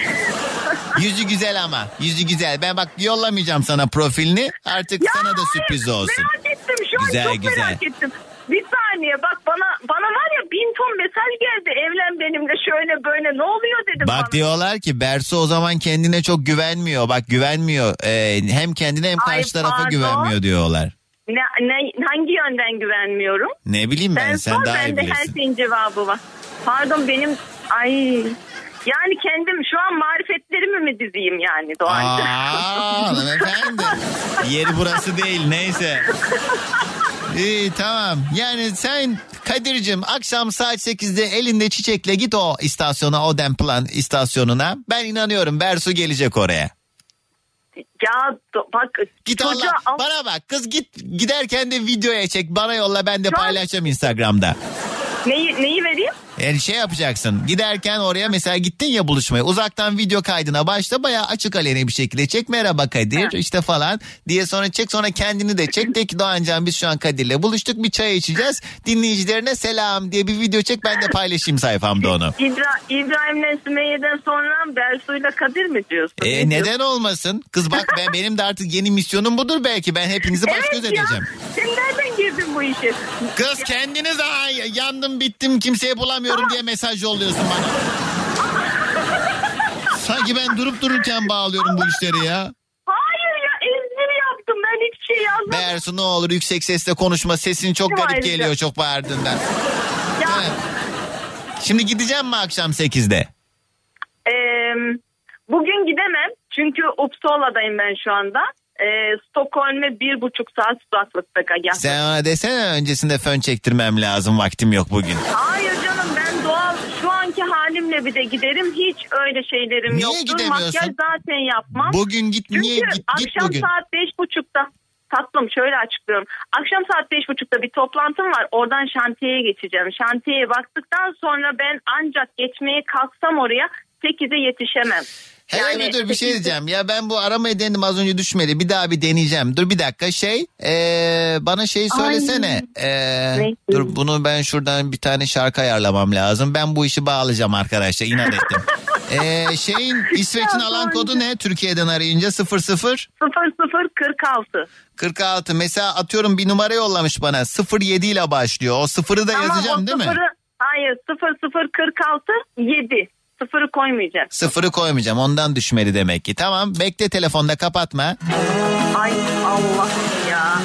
[LAUGHS] Yüzü güzel ama. Yüzü güzel. Ben bak yollamayacağım sana profilini. Artık Ya sana da hayır, sürpriz olsun. Merak ettim şu Güzel, an çok güzel. merak ettim. Bir saniye bak bana bana var ya bin ton mesaj geldi evlen benimle şöyle böyle ne oluyor dedim bana. Bak diyorlar ki Bersu o zaman kendine çok güvenmiyor. Bak güvenmiyor. Ee, hem kendine hem Ay, karşı tarafa pardon. güvenmiyor diyorlar. Ne, ne, hangi yönden güvenmiyorum? Ne bileyim ben, Sen, sen sor daha iyi bende her bilirsin. şeyin cevabı var. Pardon benim ay Yani kendim şu an marifetlerimi mi dizeyim yani Doğancığım? Aa hanımefendi. Yeri burası değil neyse. İyi tamam. Yani sen Kadir'cim akşam saat 8'de elinde çiçekle git o istasyona o Demplan istasyonuna. Ben inanıyorum Bersu gelecek oraya. Ya bak Git çocuğa Allah al- bana bak kız git giderken de videoya çek bana yolla ben de paylaşacağım Instagram'da. neyi, neyi vereyim? Yani şey yapacaksın giderken oraya mesela gittin ya buluşmaya uzaktan video kaydına başla bayağı açık aleni bir şekilde çek merhaba Kadir işte falan diye sonra çek sonra kendini de çek de ki Doğancan biz şu an Kadir'le buluştuk bir çay içeceğiz dinleyicilerine selam diye bir video çek ben de paylaşayım sayfamda onu. [LAUGHS] İbra İbrahim'le Sümeyye'den sonra Bersu'yla Kadir mi diyorsun? E, Ne neden olmasın? Kız bak ben benim de artık yeni misyonum budur belki. Ben hepinizi baş göz Evet ya. edeceğim. Sen nereden girdin bu işe? Kız kendiniz "Aa, yandım bittim kimseye bulamıyorum diye mesaj yolluyorsun bana. Sanki ben durup dururken bağlıyorum bu işleri ya. Hayır ya ezberi yaptım ben hiçbir şey yazmadım. Bersu ne olur yüksek sesle konuşma sesin çok garip ayrıca? geliyor çok bağırdığından. Ya, Evet. Şimdi gideceğim mi akşam 8'de? e, bugün gidemem çünkü Uppsala'dayım ben şu anda. E, Stockholm'e bir buçuk saat uzaklıkta. Ya. Sen ona desene öncesinde fön çektirmem lazım vaktim yok bugün. Hayır canım ben doğal şu anki halimle bir de giderim. Hiç öyle şeylerim Niye yoktur. gidemiyorsun? Makyaj zaten yapmam. Bugün git Çünkü niye git, git akşam bugün. saat beş buçukta tatlım şöyle açıklıyorum. Akşam saat beş buçukta bir toplantım var. Oradan şantiyeye geçeceğim. Şantiyeye baktıktan sonra ben ancak geçmeye kalksam oraya 8'e yetişemem. Hele bir dur bir şey diyeceğim. Ya ben bu aramayı denedim az önce düşmedi. Bir daha bir deneyeceğim. Dur bir dakika şey ee, bana şey söylesene. Ee, dur bunu ben şuradan bir tane şarkı ayarlamam lazım. Ben bu işi bağlayacağım arkadaşlar inat ettim. [LAUGHS] Ee, şeyin İsveç'in alan kodu ne? Türkiye'den arayınca 00 0046. 46. Mesela atıyorum bir numara yollamış bana. 07 ile başlıyor. O sıfırı da Tamam, yazacağım o değil mi? Hayır 0046 7. Sıfırı koymayacağım. Sıfırı koymayacağım. Ondan düşmedi demek ki. Tamam bekle telefonda kapatma. Ay Allah'ım ya.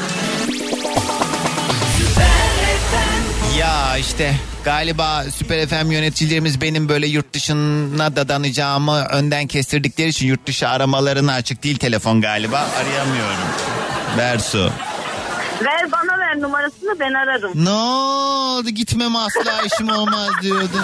Ya işte galiba Süper FM yöneticilerimiz benim böyle yurt dışına dadanacağımı önden kestirdikleri için yurt dışı aramalarına açık değil telefon galiba. Arayamıyorum. Bersu. Ver bana ver numarasını ben ararım. Ne oldu gitmem asla işim olmaz diyordun.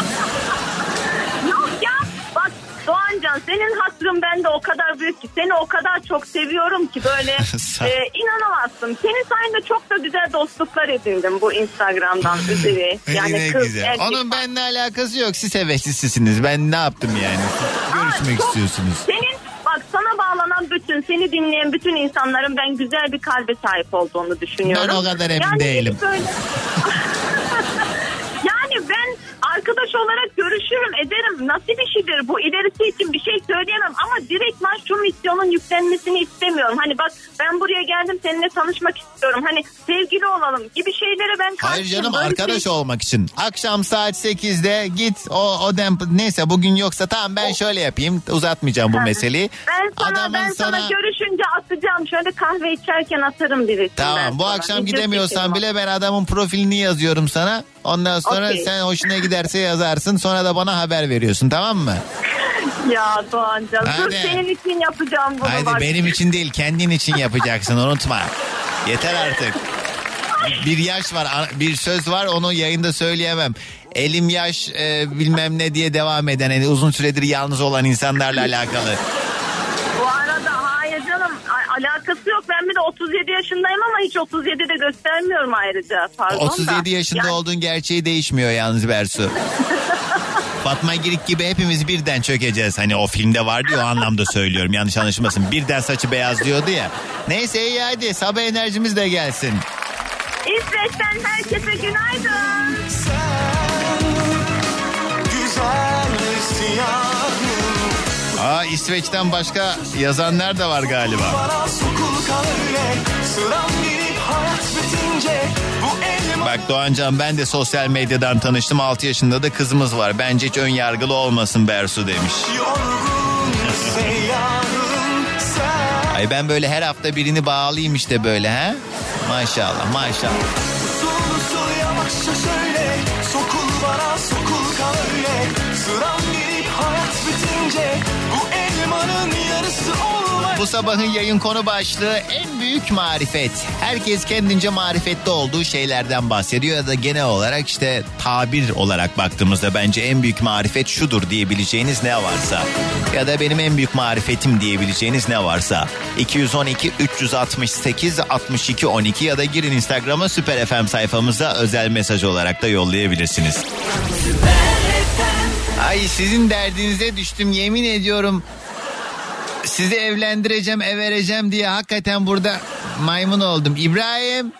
Doğancan senin hatırın bende o kadar büyük ki seni o kadar çok seviyorum ki böyle [LAUGHS] e, inanamazsın. Senin sayende çok da güzel dostluklar edindim bu Instagram'dan [LAUGHS] üzeri. Yani ne kız, güzel. erkek. Onun benimle alakası yok. Siz heveslisiniz. Ben ne yaptım yani? Siz görüşmek Çok- istiyorsunuz. Senin bak sana bağlanan bütün seni dinleyen bütün insanların ben güzel bir kalbe sahip olduğunu düşünüyorum. Ben o kadar emin Yani değilim. böyle- [LAUGHS] arkadaş olarak görüşürüm ederim. Nasıl bir şeydir bu ilerisi için bir şey söyleyemem ama direktman şu misyonun yüklenmesini istemiyorum. Hani bak ben buraya geldim seninle tanışmak istiyorum. Hani sevgili olalım gibi şeylere ben Hayır karşıyım. canım Böyle arkadaş şey- olmak için. Akşam saat 8'de git o o dem neyse bugün yoksa tamam ben şöyle yapayım uzatmayacağım bu meseleyi. Ben sana Adamın ben sana, sana- görüşünce atacağım. Şöyle kahve içerken atarım ben Tamam bu sana. akşam Video gidemiyorsan bile ben adamın profilini yazıyorum sana. Ondan sonra Okey. sen hoşuna giderse yazarsın sonra da bana haber veriyorsun tamam mı? Ya Doğancan dur Hadi. senin için yapacağım bunu Haydi bak. benim için değil kendin için yapacaksın unutma. Yeter artık. Bir yaş var bir söz var onu yayında söyleyemem. Elim yaş e, bilmem ne diye devam eden yani uzun süredir yalnız olan insanlarla alakalı. Bu arada hayır canım a- alakası yok. Ben bir de 37 yaşındayım ama hiç 37 de göstermiyorum ayrıca. Pardon da. 37 yaşında Yani- olduğun gerçeği değişmiyor yalnız Bersu. [LAUGHS] Fatma Girik gibi hepimiz birden çökeceğiz. Hani o filmde vardı ya o anlamda söylüyorum yanlış anlaşılmasın. Birden saçı beyazlıyordu ya. Neyse iyi hadi sabah enerjimiz de gelsin. İsveç'ten herkese günaydın. Güzel Aa İsveç'ten başka yazanlar da var galiba. Bak Doğancan ben de sosyal medyadan tanıştım 6 yaşında da kızımız var. Bence hiç ön yargılı olmasın Bersu demiş. Ay ben böyle her hafta birini bağlayayım işte böyle ha. Maşallah maşallah. Bu sabahın yayın konu başlığı en büyük marifet. Herkes kendince marifetli olduğu şeylerden bahsediyor ya da genel olarak işte tabir olarak baktığımızda bence en büyük marifet şudur diyebileceğiniz ne varsa ya da benim en büyük marifetim diyebileceğiniz ne varsa 212 368 62 12 ya da girin Instagram'a Süper FM sayfamıza özel mesaj olarak da yollayabilirsiniz. Ay sizin derdinize düştüm yemin ediyorum. Sizi evlendireceğim, ev vereceğim diye hakikaten burada maymun oldum. İbrahim,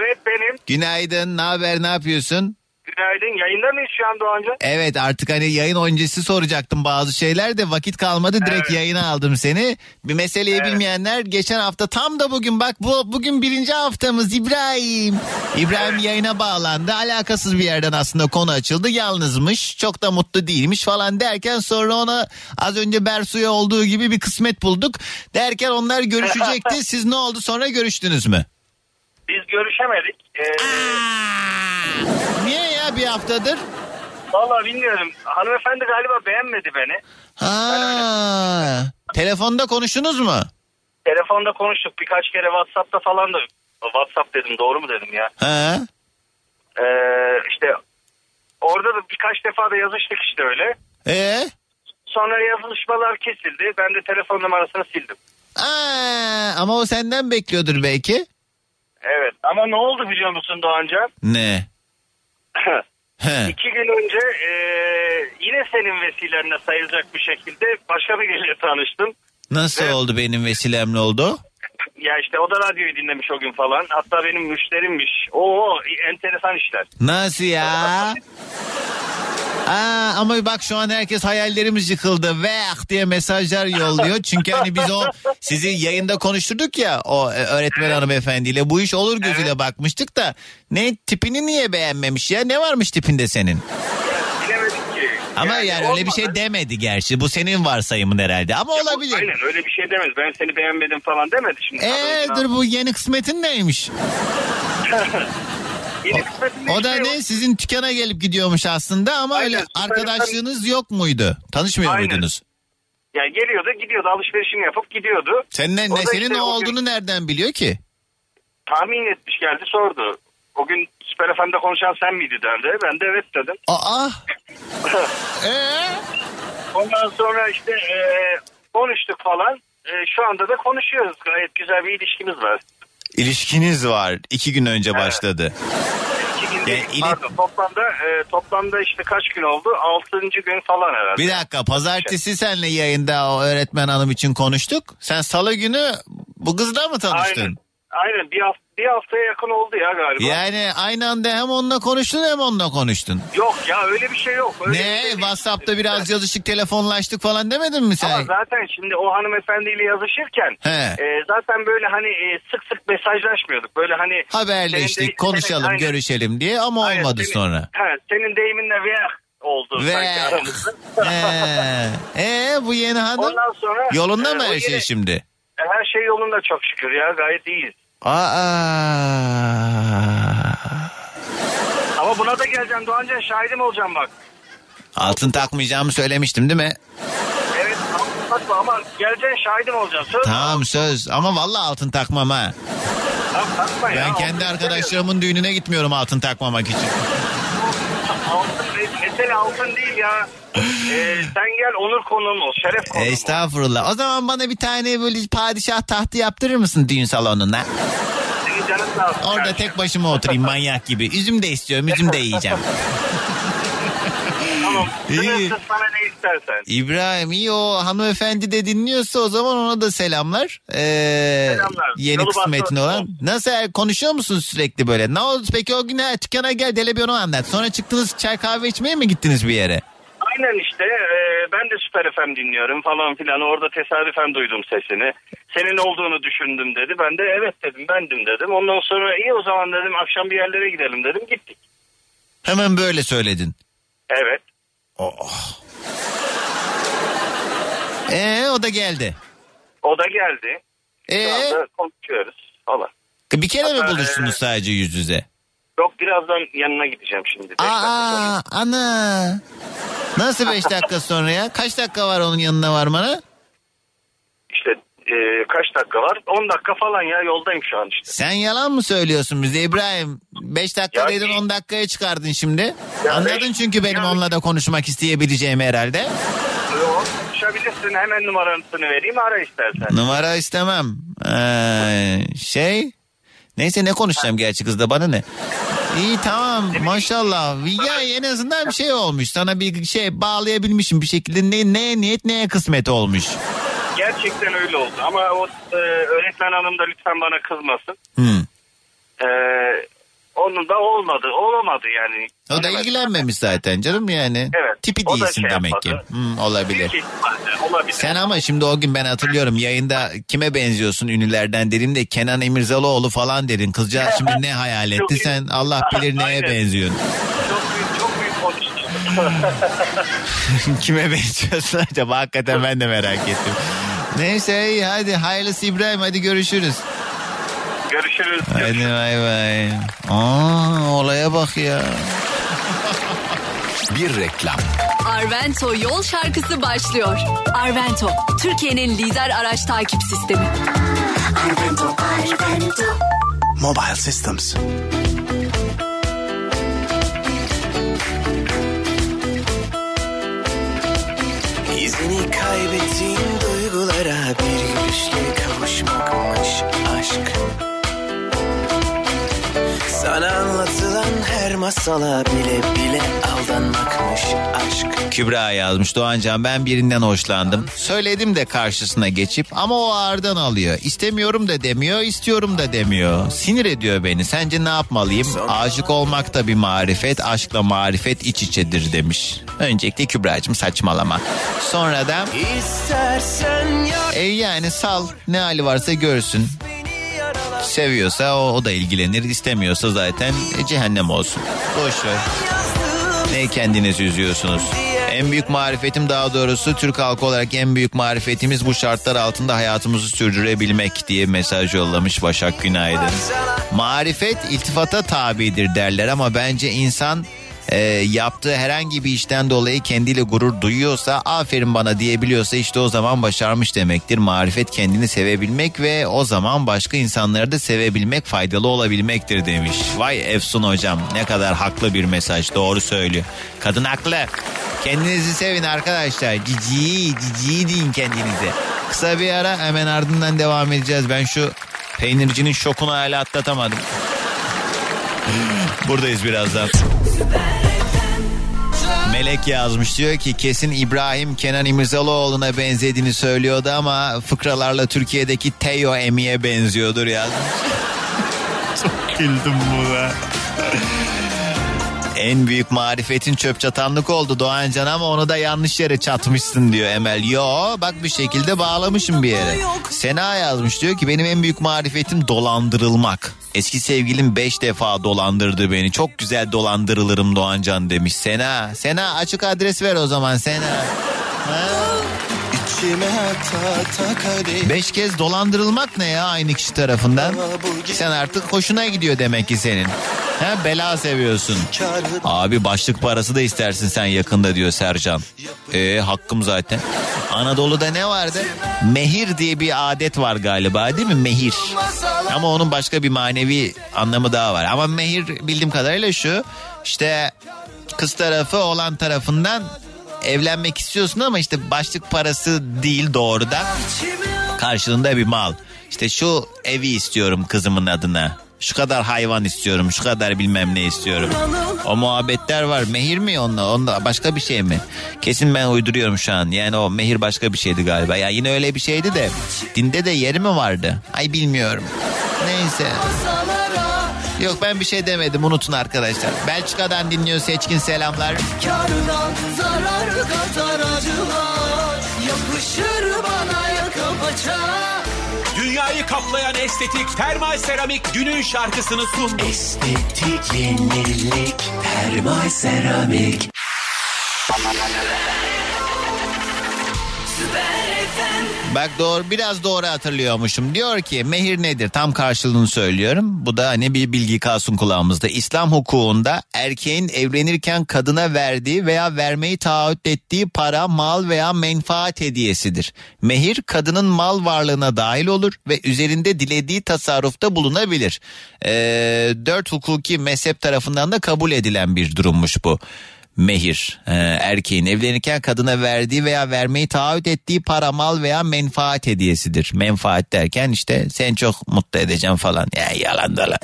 Evet benim. günaydın. Ne haber, ne yapıyorsun? Günaydın. Yayında mıyız şu an Doğancan? Evet artık hani yayın öncesi soracaktım bazı şeyler de vakit kalmadı direkt yayına aldım seni. Bir meseleyi bilmeyenler geçen hafta tam da bugün bak bu bugün birinci haftamız İbrahim. İbrahim yayına bağlandı alakasız bir yerden aslında konu açıldı yalnızmış çok da mutlu değilmiş falan derken sonra ona az önce Bersu'ya olduğu gibi bir kısmet bulduk. Derken onlar görüşecekti [LAUGHS] siz ne oldu sonra görüştünüz mü? Biz görüşemedik. Ee, Niye ya bir haftadır? Valla bilmiyorum. Hanımefendi galiba beğenmedi beni. Ha, telefonda konuştunuz mu? Telefonda konuştuk birkaç kere WhatsApp'ta falan da. WhatsApp dedim doğru mu dedim ya. Ha? Ee, işte orada da birkaç defa da yazıştık işte öyle. Ee? Sonra yazışmalar kesildi. Ben de telefon numarasını sildim. Aa, ama o senden bekliyordur belki. Evet ama ne oldu biliyor musun Doğancan? Ne? [CLEARS THROAT] He. İki gün önce e, yine senin vesilenle sayılacak bir şekilde başka biriyle tanıştım. Nasıl Evet. oldu benim vesilemle oldu? Ya işte o da radyoyu dinlemiş o gün falan. Hatta benim müşterimmiş. Oo enteresan işler. Nasıl ya? [LAUGHS] Aa, ama bak şu an herkes hayallerimiz yıkıldı ve diye mesajlar yolluyor. Çünkü hani biz o sizi yayında konuşturduk ya o e, öğretmen hanımefendiyle bu iş olur gözüyle bakmıştık da ne tipini niye beğenmemiş ya ne varmış tipinde senin? Ama yani, öyle bir şey demedi gerçi bu senin varsayımın herhalde ama olabilir. Aynen öyle bir şey demez. Ben seni beğenmedim falan demedi şimdi. Eee dur bu yeni kısmetin neymiş? [LAUGHS] Kısmetin O da ne sizin dükkana gelip gidiyormuş aslında ama öyle Aynen, süper arkadaşlığınız yok muydu? Tanışmıyor Aynen. muydunuz? Yani geliyordu gidiyordu alışverişini yapıp gidiyordu. Senin O ne da senin işte ne o gün olduğunu nereden biliyor ki? Tahmin etmiş geldi sordu. O gün Süper FM'de konuşan sen miydi derdi. Ben de evet dedim. Aa. [LAUGHS] Ee? Ondan sonra işte e, konuştuk falan. E, şu anda da konuşuyoruz. Gayet güzel bir ilişkimiz var. İlişkiniz var. iki gün önce başladı. İki gün Yani ili- pardon, toplamda, e, toplamda işte kaç gün oldu? Altıncı gün falan herhalde. Bir dakika pazartesi senle yayında o öğretmen hanım için konuştuk. Sen salı günü bu kızla mı tanıştın? Aynen. Aynen bir, hafta, bir haftaya yakın oldu ya galiba. Yani aynı anda hem onunla konuştun hem onunla konuştun. Yok ya öyle bir şey yok. Öyle bir ne şey değil. WhatsApp'ta biraz yazışık telefonlaştık falan demedin mi sen? Ama zaten şimdi o hanımefendiyle yazışırken He. e, zaten böyle hani e, sık sık mesajlaşmıyorduk. Böyle hani senin Haberleştik, de- konuşalım, senin- aynen. görüşelim diye ama Aynen, olmadı senin- sonra. He, senin deyiminle ve oldu Ve sanki aramızda. [LAUGHS] ee, ee, bu yeni hanım Ondan sonra yolunda e, mı her şey yine- şimdi? Her şey yolunda çok şükür ya gayet iyiyiz. Aa. Ama buna da geleceğim Doğancan şahidim olacağım bak. Altın takmayacağımı söylemiştim değil mi? Evet takma ama geleceğin şahidim olacağım. Söz Tamam söz ama vallahi altın takmam ha. Tamam, takma ya. Ben kendi Altın arkadaşlarımın düğününe gitmiyorum altın takmamak için. Altın, mesele altın değil ya. [SIGHS] Ee, sen gel onur konuğum ol. Şeref konuğum. Estağfurullah. O zaman bana bir tane böyle padişah tahtı yaptırır mısın düğün salonuna? Senin canın sağ olsun. Orada tek başıma oturayım manyak gibi. Üzüm de istiyorum, üzüm de yiyeceğim. [LAUGHS] Tamam. İyi. Sınırsız sana ne istersen. İbrahim iyi o hanımefendi de dinliyorsa o zaman ona da selamlar. Ee, Selamlar. Yeni Yolu kısmetin olan. Nasıl er- konuşuyor musun sürekli böyle? Ne oldu peki o gün ha, dükkana gel hele bir onu anlat. Sonra çıktınız çay kahve içmeye mi gittiniz bir yere? Aynen işte e, ben de Süper FM dinliyorum falan filan. Orada tesadüfen duydum sesini. Senin olduğunu düşündüm dedi. Ben de evet dedim bendim dedim. Ondan sonra iyi o zaman dedim akşam bir yerlere gidelim dedim. Gittik. Hemen böyle söyledin. Evet. Oh. Ee o da geldi. O da geldi. Şu Ee anda konuşuyoruz falan. bir kere mi Hatta, buluştunuz e, sadece yüz yüze? Yok birazdan yanına gideceğim şimdi. Beş. Aa ana. Nasıl beş dakika sonra ya? Kaç dakika var onun yanına varmana? E, kaç dakika var? 10 dakika falan ya yoldayım şu an işte. Sen yalan mı söylüyorsun bize İbrahim? 5 dakikadaydın 10 dakikaya çıkardın şimdi. Anladın çünkü benim onunla da konuşmak isteyebileceğimi herhalde. Yok, konuşabilirsin hemen numarasını vereyim ara istersen. Numara istemem. Ee, şey neyse ne konuşacağım gerçi kızda bana ne? İyi tamam maşallah. Ya en azından bir şey olmuş. Sana bir şey bağlayabilmişim bir şekilde. Ne, ne niyet neye kısmet olmuş. Gerçekten öyle oldu ama o e, öğretmen hanım da lütfen bana kızmasın. Hmm. E, onun da olmadı olamadı yani. O da ilgilenmemiş zaten canım yani. Evet, Tipi değilsin şey demek ki. yapmadı. Hmm, olabilir. İhtimalle olabilir. Sen ama şimdi o gün ben hatırlıyorum yayında kime benziyorsun ünlülerden dedim de Kenan Emirzalıoğlu falan dedin. Kızcağız şimdi ne hayal etti Çok sen Allah bilir neye benziyorsun. Çok büyük çok büyük konuştun. [LAUGHS] kime benziyorsun acaba hakikaten ben de merak ettim. Neyse iyi hadi hayırlısı İbrahim hadi görüşürüz. Görüşürüz. Hadi bay bay. Aa olaya bak ya. Bir reklam. Arvento yol şarkısı başlıyor. Arvento, Türkiye'nin lider araç takip sistemi. Arvento, Arvento. Mobile Systems. İzini kaybettiğin duygulara bir gülüşle kavuşmakmış aşk. Sana anlatılan her masala bile bile aldanmakmış aşk. Kübra yazmış Doğancan ben birinden hoşlandım. Söyledim de karşısına geçip ama o ağırdan alıyor. İstemiyorum da demiyor, istiyorum da demiyor. Sinir ediyor beni. Sence ne yapmalıyım? Aşık olmak da bir marifet, aşkla marifet iç içedir demiş. Öncelikle Kübra'cığım saçmalama. Sonra da İstersen e yani sal ne hali varsa görsün. Seviyorsa o, o da ilgilenir. istemiyorsa zaten e, cehennem olsun. Boş ver. Ne kendiniz üzüyorsunuz? En büyük marifetim daha doğrusu Türk halkı olarak en büyük marifetimiz bu şartlar altında hayatımızı sürdürebilmek diye mesaj yollamış Başak Günaydın. Marifet iltifata tabidir derler ama bence insan e, yaptığı herhangi bir işten dolayı kendiyle gurur duyuyorsa aferin bana diyebiliyorsa işte o zaman başarmış demektir. Marifet kendini sevebilmek ve o zaman başka insanları da sevebilmek faydalı olabilmektir demiş. Vay Efsun hocam ne kadar haklı bir mesaj doğru söylüyor. Kadın haklı. Kendinizi sevin arkadaşlar. Cici, cici deyin kendinize. Kısa bir ara hemen ardından devam edeceğiz. Ben şu peynircinin şokunu hala atlatamadım. Buradayız birazdan. Melek yazmış diyor ki kesin İbrahim Kenan İmirzalıoğlu'na benzediğini söylüyordu ama fıkralarla Türkiye'deki Teo Emi'ye benziyordur yazmış. Çok güldüm buna. En büyük marifetin çöp çatanlık oldu Doğancan ama onu da yanlış yere çatmışsın diyor Emel. Yo bak bir şekilde bağlamışım bir yere. Sena yazmış diyor ki benim en büyük marifetim dolandırılmak. Eski sevgilim 5 defa dolandırdı beni. Çok güzel dolandırılırım Doğancan demiş. Sena, Sena açık adres ver o zaman Sena. Kadeh. Beş kez dolandırılmak ne ya aynı kişi tarafından? Sen artık hoşuna gidiyor demek ki senin. Ha, bela seviyorsun. Abi başlık parası da istersin sen yakında diyor Sercan. Ee, hakkım zaten. Anadolu'da ne vardı? Mehir diye bir adet var galiba değil mi? Mehir. Ama onun başka bir manevi anlamı daha var. Ama mehir bildiğim kadarıyla şu. İşte kız tarafı olan tarafından evlenmek istiyorsun ama işte başlık parası değil doğrudan. Karşılığında bir mal. İşte şu evi istiyorum kızımın adına. Şu kadar hayvan istiyorum, şu kadar bilmem ne istiyorum. O muhabbetler var. Mehir mi onunla? Onunla başka bir şey mi? Kesin ben uyduruyorum şu an. Yani o mehir başka bir şeydi galiba. Ya yine öyle bir şeydi de dinde de yeri mi vardı? Ay bilmiyorum. Neyse. Yok ben bir şey demedim unutun arkadaşlar. Belçika'dan dinliyor Seçkin selamlar. Karından zarar katar acılar Yapışır bana yaka paça Dünyayı kaplayan estetik termal seramik günün şarkısını sundu. Estetik yenilik termal seramik Bak doğru biraz doğru hatırlıyormuşum. Diyor ki mehir nedir? Tam karşılığını söylüyorum. Bu da hani bir bilgi kalsın kulağımızda. İslam hukukunda erkeğin evlenirken kadına verdiği veya vermeyi taahhüt ettiği para, mal veya menfaat hediyesidir. Mehir kadının mal varlığına dahil olur ve üzerinde dilediği tasarrufta bulunabilir. Ee, dört hukuki mezhep tarafından da kabul edilen bir durummuş bu mehir Ee, erkeğin evlenirken kadına verdiği veya vermeyi taahhüt ettiği para mal veya menfaat hediyesidir. Menfaat derken işte sen çok mutlu edeceğim falan. Ya yalan da.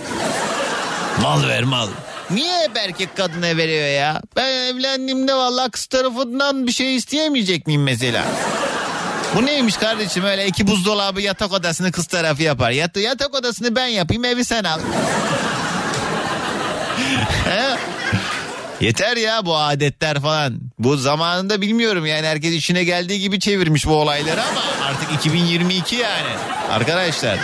Mal ver mal. Niye hep erkek kadına veriyor ya? Ben evlendiğimde vallahi kız tarafından bir şey isteyemeyecek miyim mesela? Bu neymiş kardeşim öyle iki buzdolabı yatak odasını kız tarafı yapar. Yat yatak odasını ben yapayım evi sen al. He? Yeter ya bu adetler falan. Bu zamanında bilmiyorum yani herkes işine geldiği gibi çevirmiş bu olayları ama artık 2022 yani. Arkadaşlar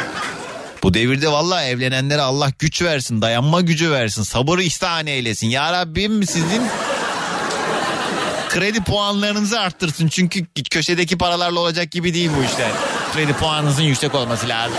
bu devirde vallahi evlenenlere Allah güç versin, dayanma gücü versin, sabır ihsan eylesin. Ya Rabbim sizin kredi puanlarınızı arttırsın. Çünkü köşedeki paralarla olacak gibi değil bu işler. Kredi puanınızın yüksek olması lazım.